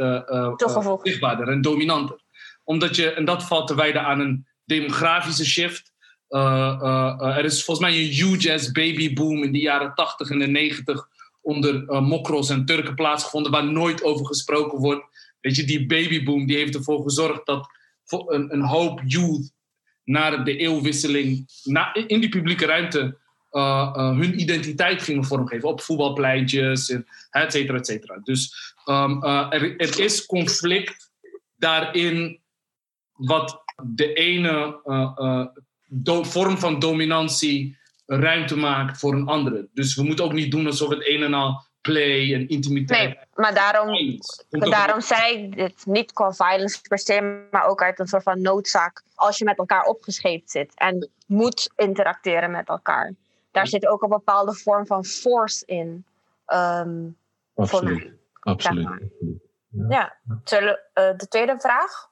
zichtbaarder en dominanter. Omdat je, en dat valt te wijden aan een demografische shift. Er is volgens mij een huge ass babyboom in de jaren 80 en de 90 onder eh, mokros en Turken plaatsgevonden, waar nooit over gesproken wordt. Weet je, die babyboom die heeft ervoor gezorgd dat een, een hoop youth na de eeuwwisseling na, in die publieke ruimte eh, eh, hun identiteit gingen vormgeven. Op voetbalpleintjes, et cetera, et cetera. Dus ehm, eh, er, is conflict daarin wat de ene vorm van dominantie ruimte maakt voor een andere. Dus we moeten ook niet doen alsof het een en al play en intimiteit Nee, maar daarom, daarom zei ik dit niet qua violence per se, maar ook uit een soort van noodzaak. Als je met elkaar opgescheept zit en moet interacteren met elkaar. Daar zit ook een bepaalde vorm van force in. Ehm, voor Absoluut. Absoluut. Ja, zullen we eh, de tweede vraag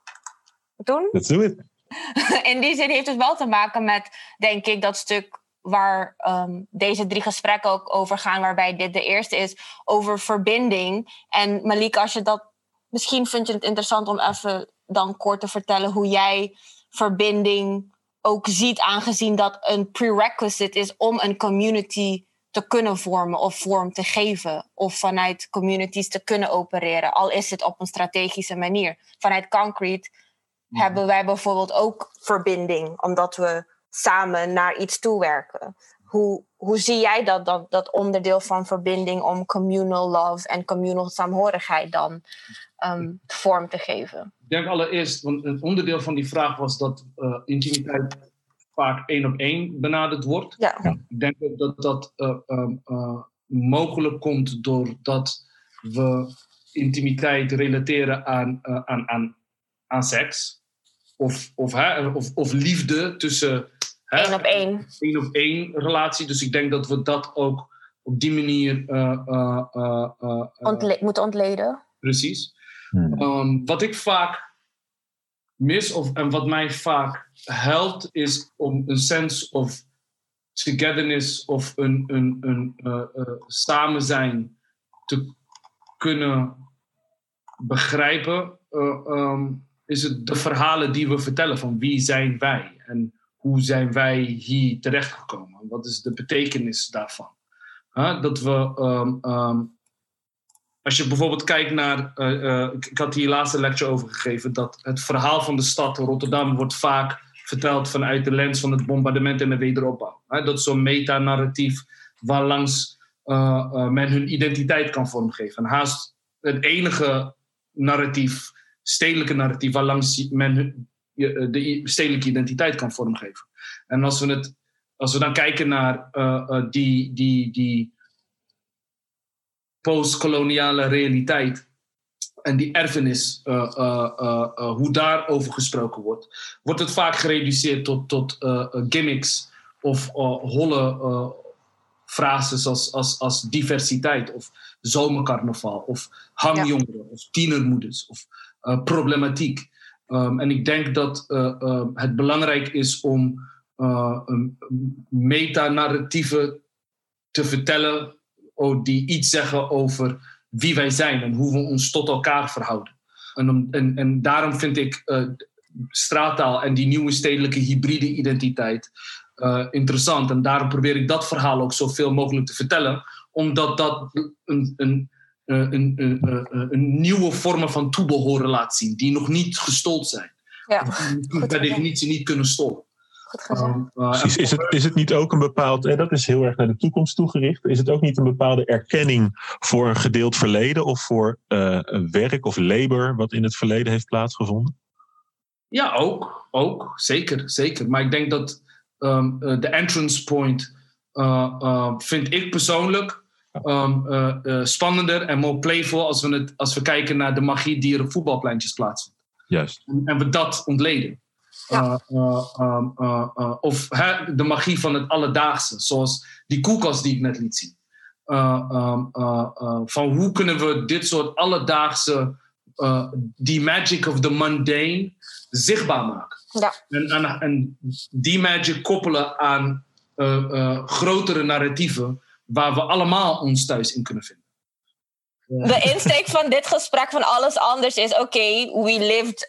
doen? Let's do it. *laughs* in die zin heeft het wel te maken met, denk ik, dat stuk waar ehm, deze drie gesprekken ook over gaan, waarbij dit de eerste is, over verbinding. En Malik, als je dat, misschien vind je het interessant om even dan kort te vertellen hoe jij verbinding ook ziet, aangezien dat een prerequisite is om een community te kunnen vormen of vorm te geven. Of vanuit communities te kunnen opereren, al is het op een strategische manier. Vanuit Concrete hebben wij bijvoorbeeld ook verbinding, omdat we samen naar iets toewerken. Hoe, hoe zie jij dat, dat, dat onderdeel van verbinding om communal love en communal saamhorigheid dan ehm, vorm te geven? Ik denk allereerst, want een onderdeel van die vraag was dat eh, intimiteit vaak één op één benaderd wordt. Ja. Ik denk ook dat dat eh, ehm, eh, mogelijk komt doordat we intimiteit relateren aan, eh, aan, aan, aan seks. Of, of, hè, of, of liefde tussen Eén op één. één op één relatie. Dus ik denk dat we dat ook op die manier eh, eh, eh, Ontle- moeten ontleden. precies. Hmm. Um, wat ik vaak mis of, en wat mij vaak helpt, is om een sense of togetherness of een, een, een eh, eh, samen zijn te kunnen begrijpen. eh, ehm, is het de verhalen die we vertellen van wie zijn wij en hoe zijn wij hier terechtgekomen? Wat is de betekenis daarvan? Dat we ehm, ehm, als je bijvoorbeeld kijkt naar, eh, eh, ik, had hier laatste lecture over gegeven, dat het verhaal van de stad Rotterdam wordt vaak verteld vanuit de lens van het bombardement en de wederopbouw. Dat is zo'n metanarratief waarlangs eh, eh, men hun identiteit kan vormgeven. En haast het enige narratief, stedelijke narratief, waarlangs men hun- de i- stedelijke identiteit kan vormgeven. En als we, het, als we dan kijken naar eh, eh, die, die, die postkoloniale realiteit. en die erfenis, uh, uh, hoe daarover gesproken wordt, wordt het vaak gereduceerd tot, tot gimmicks of holle frases als, als, als diversiteit of zomercarnaval of hamjongeren of tienermoeders of problematiek. Um, en ik denk dat het belangrijk is om metanarratieven te vertellen oh, die iets zeggen over wie wij zijn en hoe we ons tot elkaar verhouden. En, en, en daarom vind ik uh, straattaal en die nieuwe stedelijke hybride identiteit interessant. En daarom probeer ik dat verhaal ook zoveel mogelijk te vertellen, omdat dat een, een, eh, een, een, een nieuwe vormen van toebehoren laat zien, die nog niet gestold zijn. Ja, die per definitie niet kunnen stolen. Um, uh, is, het, is het niet ook een bepaald, en dat is heel erg naar de toekomst toegericht, is het ook niet een bepaalde erkenning voor een gedeeld verleden of voor uh, een werk of labor wat in het verleden heeft plaatsgevonden? Ja, ook. Ook, zeker. zeker. Maar ik denk dat um, uh, de entrance point vind ik persoonlijk um, spannender en more playful als we, het, als we kijken naar de magie die er op voetbalpleintjes plaatsvindt. Juist. En, en we dat ontleden. Ja. Uh, uh, uh, of hè, de magie van het alledaagse, zoals die koelkast die ik net liet zien. Um, van hoe kunnen we dit soort alledaagse, die magic of the mundane, zichtbaar maken. Ja. En, en, en die magic koppelen aan grotere narratieven waar we allemaal ons thuis in kunnen vinden. De insteek van dit gesprek van alles anders is: oké, we lived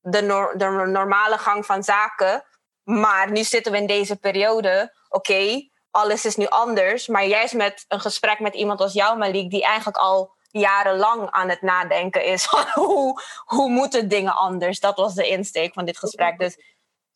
de, de normale gang van zaken. Maar nu zitten we in deze periode. Oké, alles is nu anders. Maar juist met een gesprek met iemand als jou, Malik, die eigenlijk al jarenlang aan het nadenken is *laughs* van hoe, hoe moeten dingen anders. Dat was de insteek van dit gesprek. Dus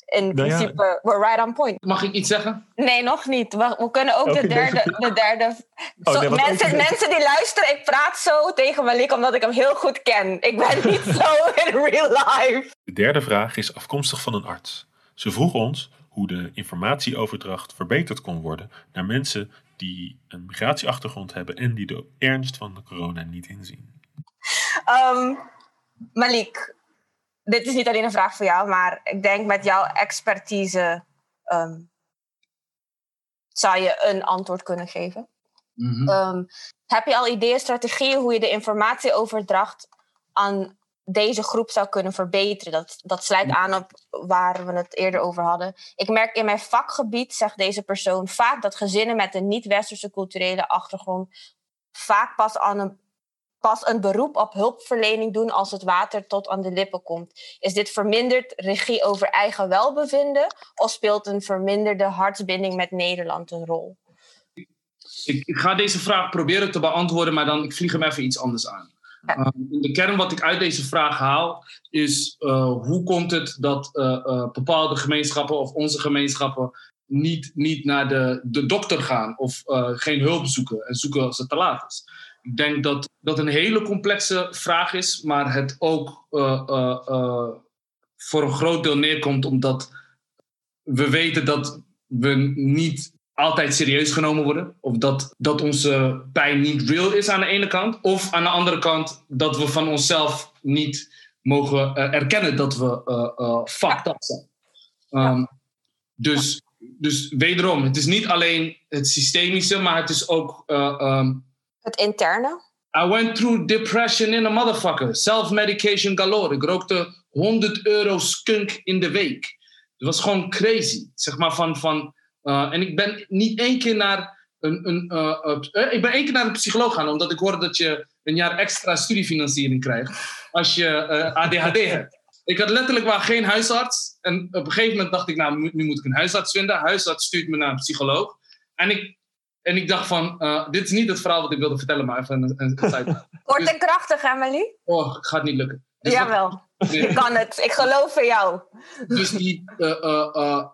in nou principe, we're right on point. Mag ik iets zeggen? Nee, nog niet. We, kunnen ook de derde... De derde oh, mensen, mensen die luisteren, ik praat zo tegen Malik omdat ik hem heel goed ken. Ik ben niet *laughs* zo in real life. De derde vraag is afkomstig van een arts. Ze vroeg ons hoe de informatieoverdracht verbeterd kon worden naar mensen die een migratieachtergrond hebben en die de ernst van de corona niet inzien. Um, Malik, dit is niet alleen een vraag voor jou, maar ik denk met jouw expertise um, zou je een antwoord kunnen geven. Mhm. Ehm, heb je al ideeën, strategieën hoe je de informatieoverdracht aan deze groep zou kunnen verbeteren? Dat, dat sluit aan op waar we het eerder over hadden. Ik merk in mijn vakgebied, zegt deze persoon, vaak dat gezinnen met een niet-westerse culturele achtergrond vaak pas aan een pas een beroep op hulpverlening doen als het water tot aan de lippen komt. Is dit verminderd regie over eigen welbevinden of speelt een verminderde hartsbinding met Nederland een rol? Ik, ga deze vraag proberen te beantwoorden, maar dan ik vlieg hem even iets anders aan. Ja. Uh, de kern wat ik uit deze vraag haal is uh, hoe komt het dat uh, bepaalde gemeenschappen of onze gemeenschappen niet, niet naar de, de dokter gaan of geen hulp zoeken en zoeken als het te laat is. Ik denk dat dat een hele complexe vraag is, maar het ook uh, uh, uh, voor een groot deel neerkomt omdat we weten dat we niet altijd serieus genomen worden. Of dat, dat onze pijn niet real is aan de ene kant. Of aan de andere kant dat we van onszelf niet mogen erkennen dat we fucked up zijn. Um, dus, dus wederom, het is niet alleen het systemische, maar het is ook um, het interne? I went through depression in a motherfucker. Self-medication galore. Ik rookte 100 euro skunk in de week. Het was gewoon crazy. Zeg maar van... van uh, en ik ben niet één keer naar een... een uh, uh, ik ben één keer naar een psycholoog gaan, omdat ik hoorde dat je een jaar extra studiefinanciering krijgt als je ADHD hebt. Ik had letterlijk maar geen huisarts. En op een gegeven moment dacht ik, nou, nu moet ik een huisarts vinden. Huisarts stuurt me naar een psycholoog. En ik en ik dacht van, uh, dit is niet het verhaal wat ik wilde vertellen, maar even een, een *laughs* Kort dus, en krachtig, Emily? Oh, het gaat niet lukken. Dus Jawel, je kan het. Ik geloof in jou. Dus die uh, uh,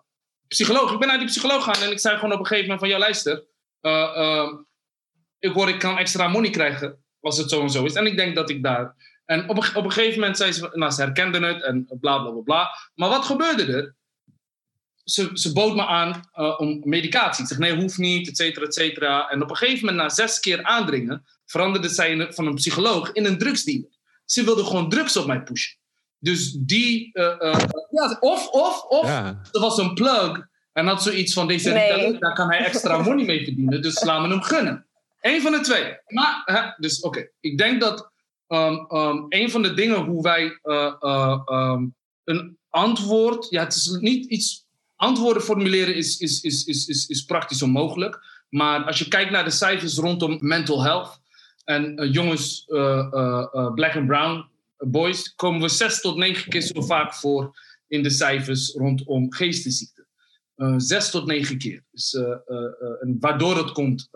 psycholoog, ik ben naar die psycholoog gaan en ik zei gewoon op een gegeven moment van, ja luister, ik hoor ik kan extra money krijgen als het zo en zo is. En ik denk dat ik daar... En op een, op een gegeven moment zei ze, nou ze herkenden het en bla bla bla bla. Maar wat gebeurde er? Ze, ze bood me aan uh, om medicatie. Ik zeg nee, hoeft niet, et cetera, et cetera. En op een gegeven moment, na zes keer aandringen, veranderde zij van een psycholoog in een drugsdealer. Ze wilden gewoon drugs op mij pushen. Dus die, eh, eh, ja, of, of, of, Ja. er was een plug en had zoiets van deze Nee. daar kan hij extra money mee verdienen, dus laten we hem gunnen. Eén van de twee. Maar, hè, dus oké, ik denk dat ehm, ehm, een van de dingen hoe wij eh, eh, ehm, een antwoord, ja, het is niet iets, antwoorden formuleren is, is, is, is, is, is praktisch onmogelijk. Maar als je kijkt naar de cijfers rondom mental health en eh, jongens, eh, eh, black and brown boys, komen we zes tot negen keer zo vaak voor in de cijfers rondom geestesziekten. Zes tot negen keer. Dus, waardoor het komt,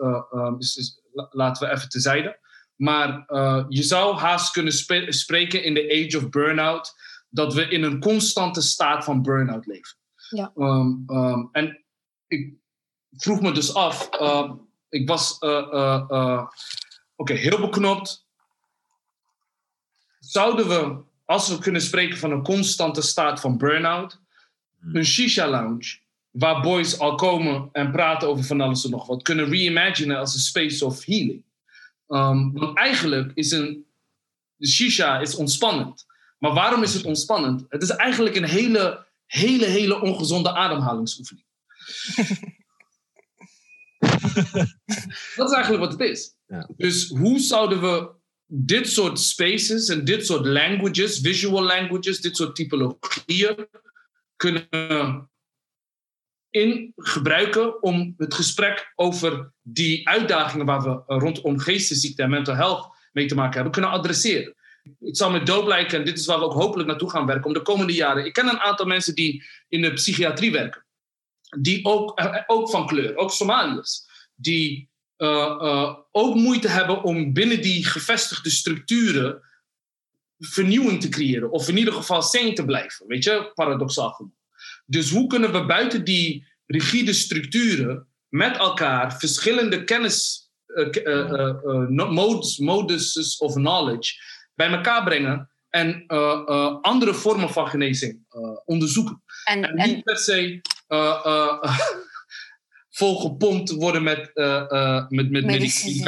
is, is- la- laten we even tezijde. Maar je zou haast kunnen spreken in de age of burn-out dat we in een constante staat van burn-out leven. Ja. Ehm, ehm, en ik vroeg me dus af, ehm, ik was eh, eh, eh, oké, heel beknopt. Zouden we, als we kunnen spreken van een constante staat van burn-out, een shisha-lounge, waar boys al komen en praten over van alles en nog wat, kunnen reimaginen als een space of healing? Ehm, want eigenlijk is een de shisha is ontspannend. Maar waarom is het ontspannend? Het is eigenlijk een hele, hele, hele ongezonde ademhalingsoefening. *laughs* Dat is eigenlijk wat het is. Ja. Dus hoe zouden we dit soort spaces en dit soort languages, visual languages, dit soort typologieën kunnen in gebruiken om het gesprek over die uitdagingen waar we rondom geestesziekte en mental health mee te maken hebben, kunnen adresseren. Het zal me dood lijken, en dit is waar we ook hopelijk naartoe gaan werken om de komende jaren. Ik ken een aantal mensen die in de psychiatrie werken, die ook, eh, ook van kleur, ook Somaliërs, die eh, eh, ook moeite hebben om binnen die gevestigde structuren vernieuwing te creëren, of in ieder geval sane te blijven, weet je, paradoxaal genoeg. Dus hoe kunnen we buiten die rigide structuren met elkaar verschillende kennis, eh, eh, eh, eh, modes, of knowledge bij elkaar brengen en eh, eh, andere vormen van genezing eh, onderzoeken? En, En en niet per se eh, eh, *laughs* volgepompt worden met, eh, eh, met, met medicatie.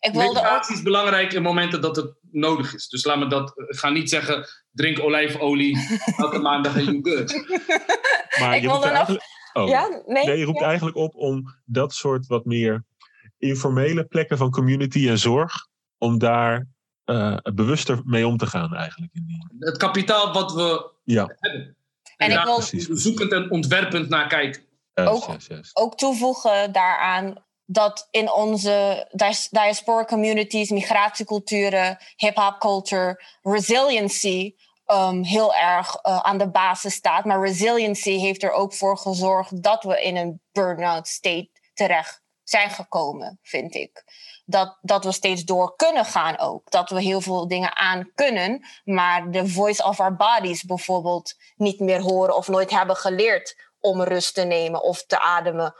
ik wilde ook Medicatie is belangrijk in momenten dat het nodig is. Dus laat me dat. Ik ga niet zeggen: drink olijfolie *laughs* elke maandag en you good. Maar Ik je roept wilde nog- eigenlijk... Oh. Ja, nee? Nee, je roept Ja. eigenlijk op om dat soort wat meer informele plekken van community en zorg, om daar eh, bewuster mee om te gaan eigenlijk. In die... Het kapitaal wat we Ja. hebben. En ik wil precies. zoekend en ontwerpend naar kijken. Juist, Ook- juist, juist. ook toevoegen daaraan dat in onze dias- diaspora communities, migratieculturen, hip-hop culture, resiliency um, heel erg eh, aan de basis staat. Maar resiliency heeft er ook voor gezorgd dat we in een burn-out state terecht zijn gekomen, vind ik. Dat, dat we steeds door kunnen gaan ook. Dat we heel veel dingen aan kunnen, maar de voice of our bodies bijvoorbeeld niet meer horen of nooit hebben geleerd om rust te nemen of te ademen.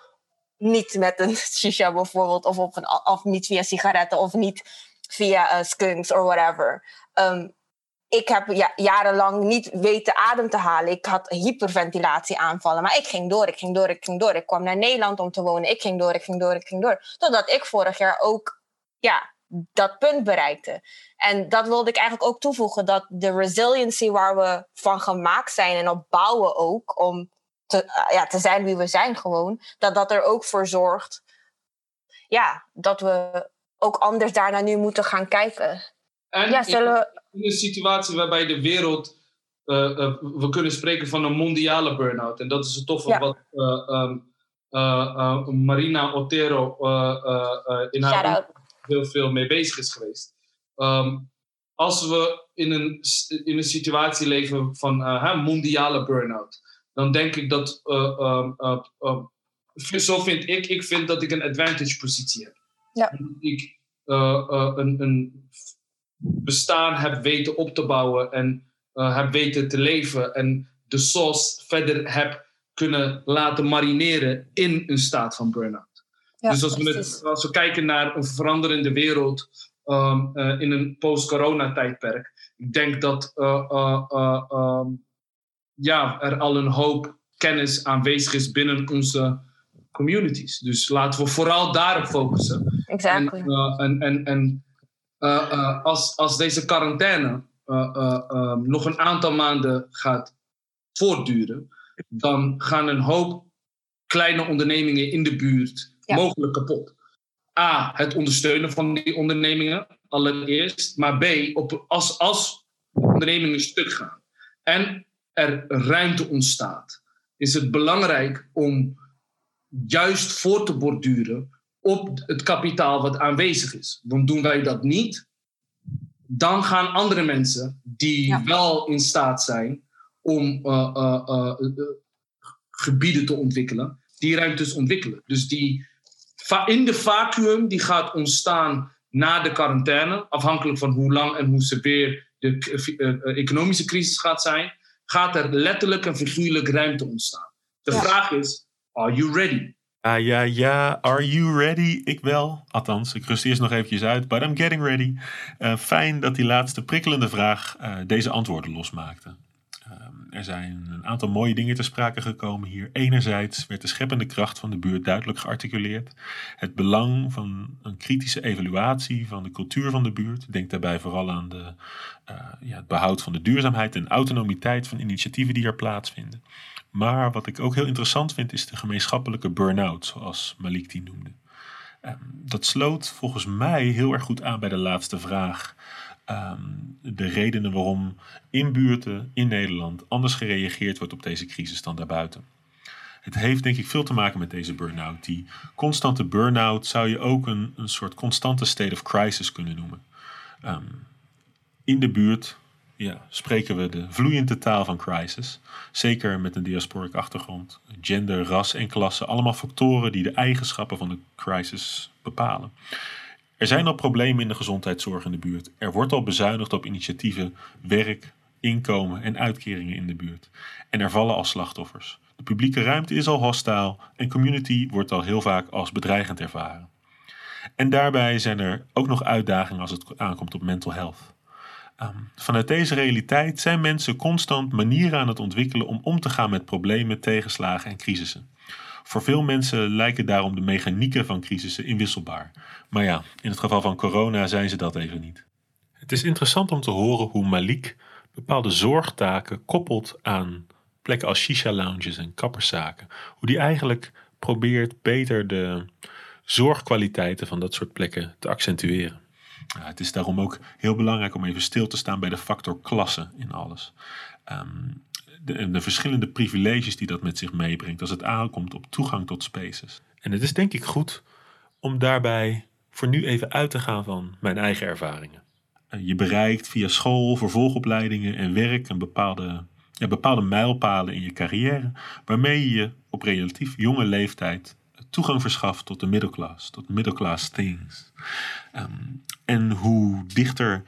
Niet met een *laughs* shisha bijvoorbeeld, of, op een, of niet via sigaretten, of niet via eh, skunks of whatever. Ehm, ik heb ja, jarenlang niet weten adem te halen. Ik had hyperventilatie aanvallen, maar ik ging door, ik ging door, ik ging door. Ik kwam naar Nederland om te wonen. Ik ging door, ik ging door, ik ging door. Totdat ik vorig jaar ook ja, dat punt bereikte. En dat wilde ik eigenlijk ook toevoegen, dat de resiliency waar we van gemaakt zijn en op bouwen ook, om te, eh, ja, te zijn wie we zijn gewoon, dat dat er ook voor zorgt ja, dat we ook anders daarna nu moeten gaan kijken. En Ja, zullen we... in een situatie waarbij de wereld. eh, eh, we kunnen spreken van een mondiale burn-out. En dat is het toffe Ja. wat eh, ehm, eh, eh, Marina Otero in haar heel veel mee bezig is geweest. Ehm, als we in een, in een situatie leven van mondiale burn-out, dan denk ik dat, eh, ehm, eh, eh, zo vind ik, ik vind dat ik een advantage positie heb. Ja. Ik een, een bestaan heb weten op te bouwen en eh, heb weten te leven en de sauce verder heb kunnen laten marineren in een staat van burn-out. Ja, dus als we, het, als we kijken naar een veranderende wereld ehm, eh, in een post-corona tijdperk, ik denk dat eh, eh, eh, ehm, ja, er al een hoop kennis aanwezig is binnen onze communities. Dus laten we vooral daarop focussen. Exactly. En, en, en, en als, als deze quarantaine eh, eh, nog een aantal maanden gaat voortduren, dan gaan een hoop kleine ondernemingen in de buurt Ja. mogelijk kapot. A, het ondersteunen van die ondernemingen allereerst, maar B, op, als, als ondernemingen stuk gaan en er ruimte ontstaat, is het belangrijk om juist voor te borduren op het kapitaal wat aanwezig is. Want doen wij dat niet, dan gaan andere mensen die Ja. wel in staat zijn om eh, eh, eh, gebieden te ontwikkelen, die ruimtes ontwikkelen. Dus die in de vacuüm die gaat ontstaan na de quarantaine, afhankelijk van hoe lang en hoe severe de economische crisis gaat zijn, gaat er letterlijk en figuurlijk ruimte ontstaan. De Ja. vraag is, are you ready? Ja, ja, ja. Are you ready? Ik wel. Althans, ik rust eerst nog eventjes uit. But I'm getting ready. Eh, fijn dat die laatste prikkelende vraag eh, deze antwoorden losmaakte. Ehm, er zijn een aantal mooie dingen ter sprake gekomen hier. Enerzijds werd de scheppende kracht van de buurt duidelijk gearticuleerd. Het belang van een kritische evaluatie van de cultuur van de buurt. Denk daarbij vooral aan de, eh, ja, het behoud van de duurzaamheid en autonomiteit van initiatieven die er plaatsvinden. Maar wat ik ook heel interessant vind, is de gemeenschappelijke burn-out, zoals Malik die noemde. Ehm, dat sloot volgens mij heel erg goed aan bij de laatste vraag. Ehm, de redenen waarom in buurten in Nederland anders gereageerd wordt op deze crisis dan daarbuiten. Het heeft denk ik veel te maken met deze burn-out. Die constante burn-out zou je ook een, een soort constante state of crisis kunnen noemen. Ehm, in de buurt ja, spreken we de vloeiende taal van crisis. Zeker met een diasporic achtergrond. Gender, ras en klasse, allemaal factoren die de eigenschappen van de crisis bepalen. Er zijn al problemen in de gezondheidszorg in de buurt. Er wordt al bezuinigd op initiatieven, werk, inkomen en uitkeringen in de buurt. En er vallen al slachtoffers. De publieke ruimte is al hostaal en community wordt al heel vaak als bedreigend ervaren. En daarbij zijn er ook nog uitdagingen als het aankomt op mental health. Vanuit deze realiteit zijn mensen constant manieren aan het ontwikkelen om om te gaan met problemen, tegenslagen en crisissen. Voor veel mensen lijken daarom de mechanieken van crisissen inwisselbaar. Maar ja, in het geval van corona zijn ze dat even niet. Het is interessant om te horen hoe Malik bepaalde zorgtaken koppelt aan plekken als shisha-lounges en kapperszaken. Hoe die eigenlijk probeert beter de zorgkwaliteiten van dat soort plekken te accentueren. Het is daarom ook heel belangrijk om even stil te staan bij de factor klasse in alles. Ehm, de, de verschillende privileges die dat met zich meebrengt als het aankomt op toegang tot spaces. En het is denk ik goed om daarbij voor nu even uit te gaan van mijn eigen ervaringen. Eh, Je bereikt via school, vervolgopleidingen en werk een bepaalde, ja, bepaalde mijlpalen in je carrière, waarmee je op relatief jonge leeftijd toegang verschaft tot de middelklas, tot middelklas things. Ehm, en hoe dichter,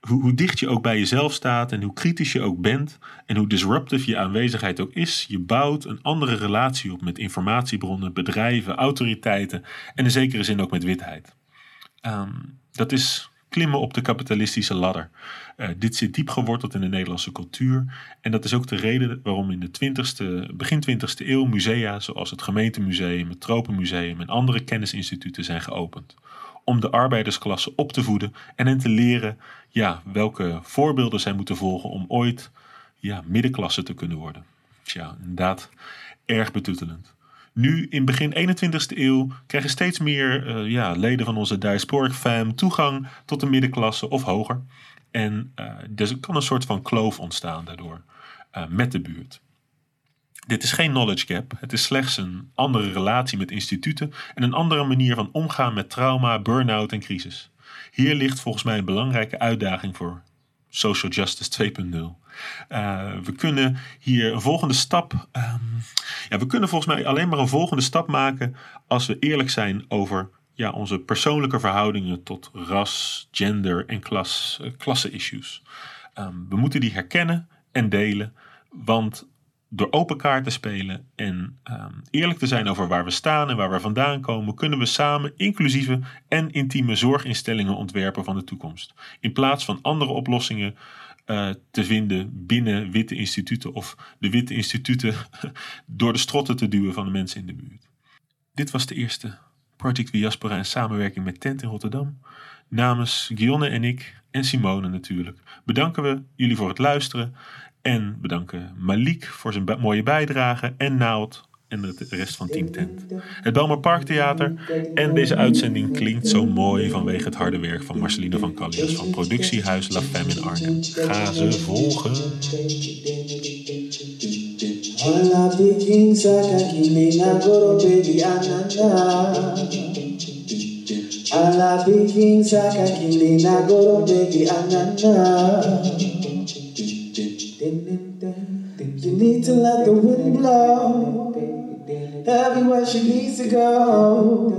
hoe, hoe dicht je ook bij jezelf staat en hoe kritisch je ook bent en hoe disruptive je aanwezigheid ook is, je bouwt een andere relatie op met informatiebronnen, bedrijven, autoriteiten en in zekere zin ook met witheid. Ehm, dat is klimmen op de kapitalistische ladder. Eh, dit zit diep geworteld in de Nederlandse cultuur. En dat is ook de reden waarom in de 20ste, begin 20e eeuw musea zoals het gemeentemuseum, het Tropenmuseum en andere kennisinstituten zijn geopend. Om de arbeidersklasse op te voeden en hen te leren ja, welke voorbeelden zij moeten volgen om ooit ja, middenklasse te kunnen worden. Tja, inderdaad erg betuttelend. Nu, in begin 21ste eeuw, krijgen steeds meer eh, ja, leden van onze diasporic fam toegang tot de middenklasse of hoger. En dus er kan een soort van kloof ontstaan daardoor eh, met de buurt. Dit is geen knowledge gap, het is slechts een andere relatie met instituten en een andere manier van omgaan met trauma, burn-out en crisis. Hier ligt volgens mij een belangrijke uitdaging voor Social Justice 2.0. Uh, we kunnen hier een volgende stap. Um, ja, we kunnen volgens mij alleen maar een volgende stap maken als we eerlijk zijn over ja, onze persoonlijke verhoudingen tot ras, gender en klas, uh, klasse-issues. Um, we moeten die herkennen en delen, want door open kaart te spelen en um, eerlijk te zijn over waar we staan en waar we vandaan komen, kunnen we samen inclusieve en intieme zorginstellingen ontwerpen van de toekomst. In plaats van andere oplossingen uh, te vinden binnen witte instituten of de witte instituten *laughs* door de strotten te duwen van de mensen in de buurt. Dit was de eerste Project Diaspora in samenwerking met Tent in Rotterdam. Namens Gionne en ik en Simone natuurlijk bedanken we jullie voor het luisteren. En bedanken Malik voor zijn mooie bijdrage en Naald en de rest van Team Tent. Het Belmer Parktheater en deze uitzending klinkt zo mooi vanwege het harde werk van Marceline van Callias van productiehuis La Femme in Arnhem. Ga ze volgen. Need to let the wind blow everywhere she needs to go.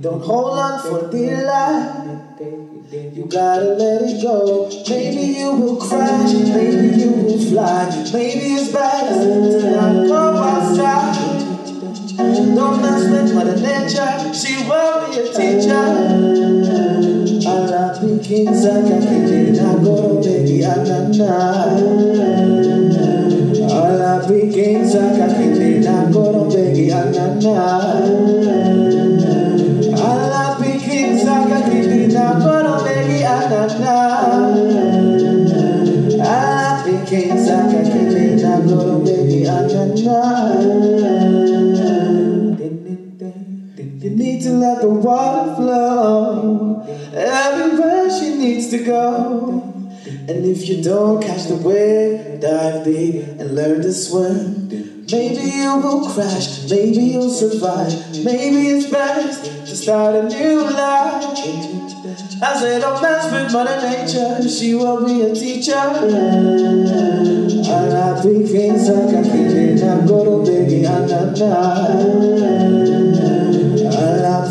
Don't hold on for dear life. You gotta let it go. Maybe you will crash, maybe you will fly. Maybe it's best to not go outside. Don't mess with Mother Nature, she will be a teacher. I love the kings, I the I go, baby, I I love the kings, I got the I go, baby, I I love the kings, I got the I go, baby, I I love the kings, I got the I go, baby, You need to let the water flow. Everywhere she needs to go. And if you don't catch the wave, dive deep and learn to swim. Maybe you will crash, maybe you'll survive. Maybe it's best to start a new life. I said, don't mess with Mother Nature, she will be a teacher. I love big things like I can I'm gonna baby, I'm not I love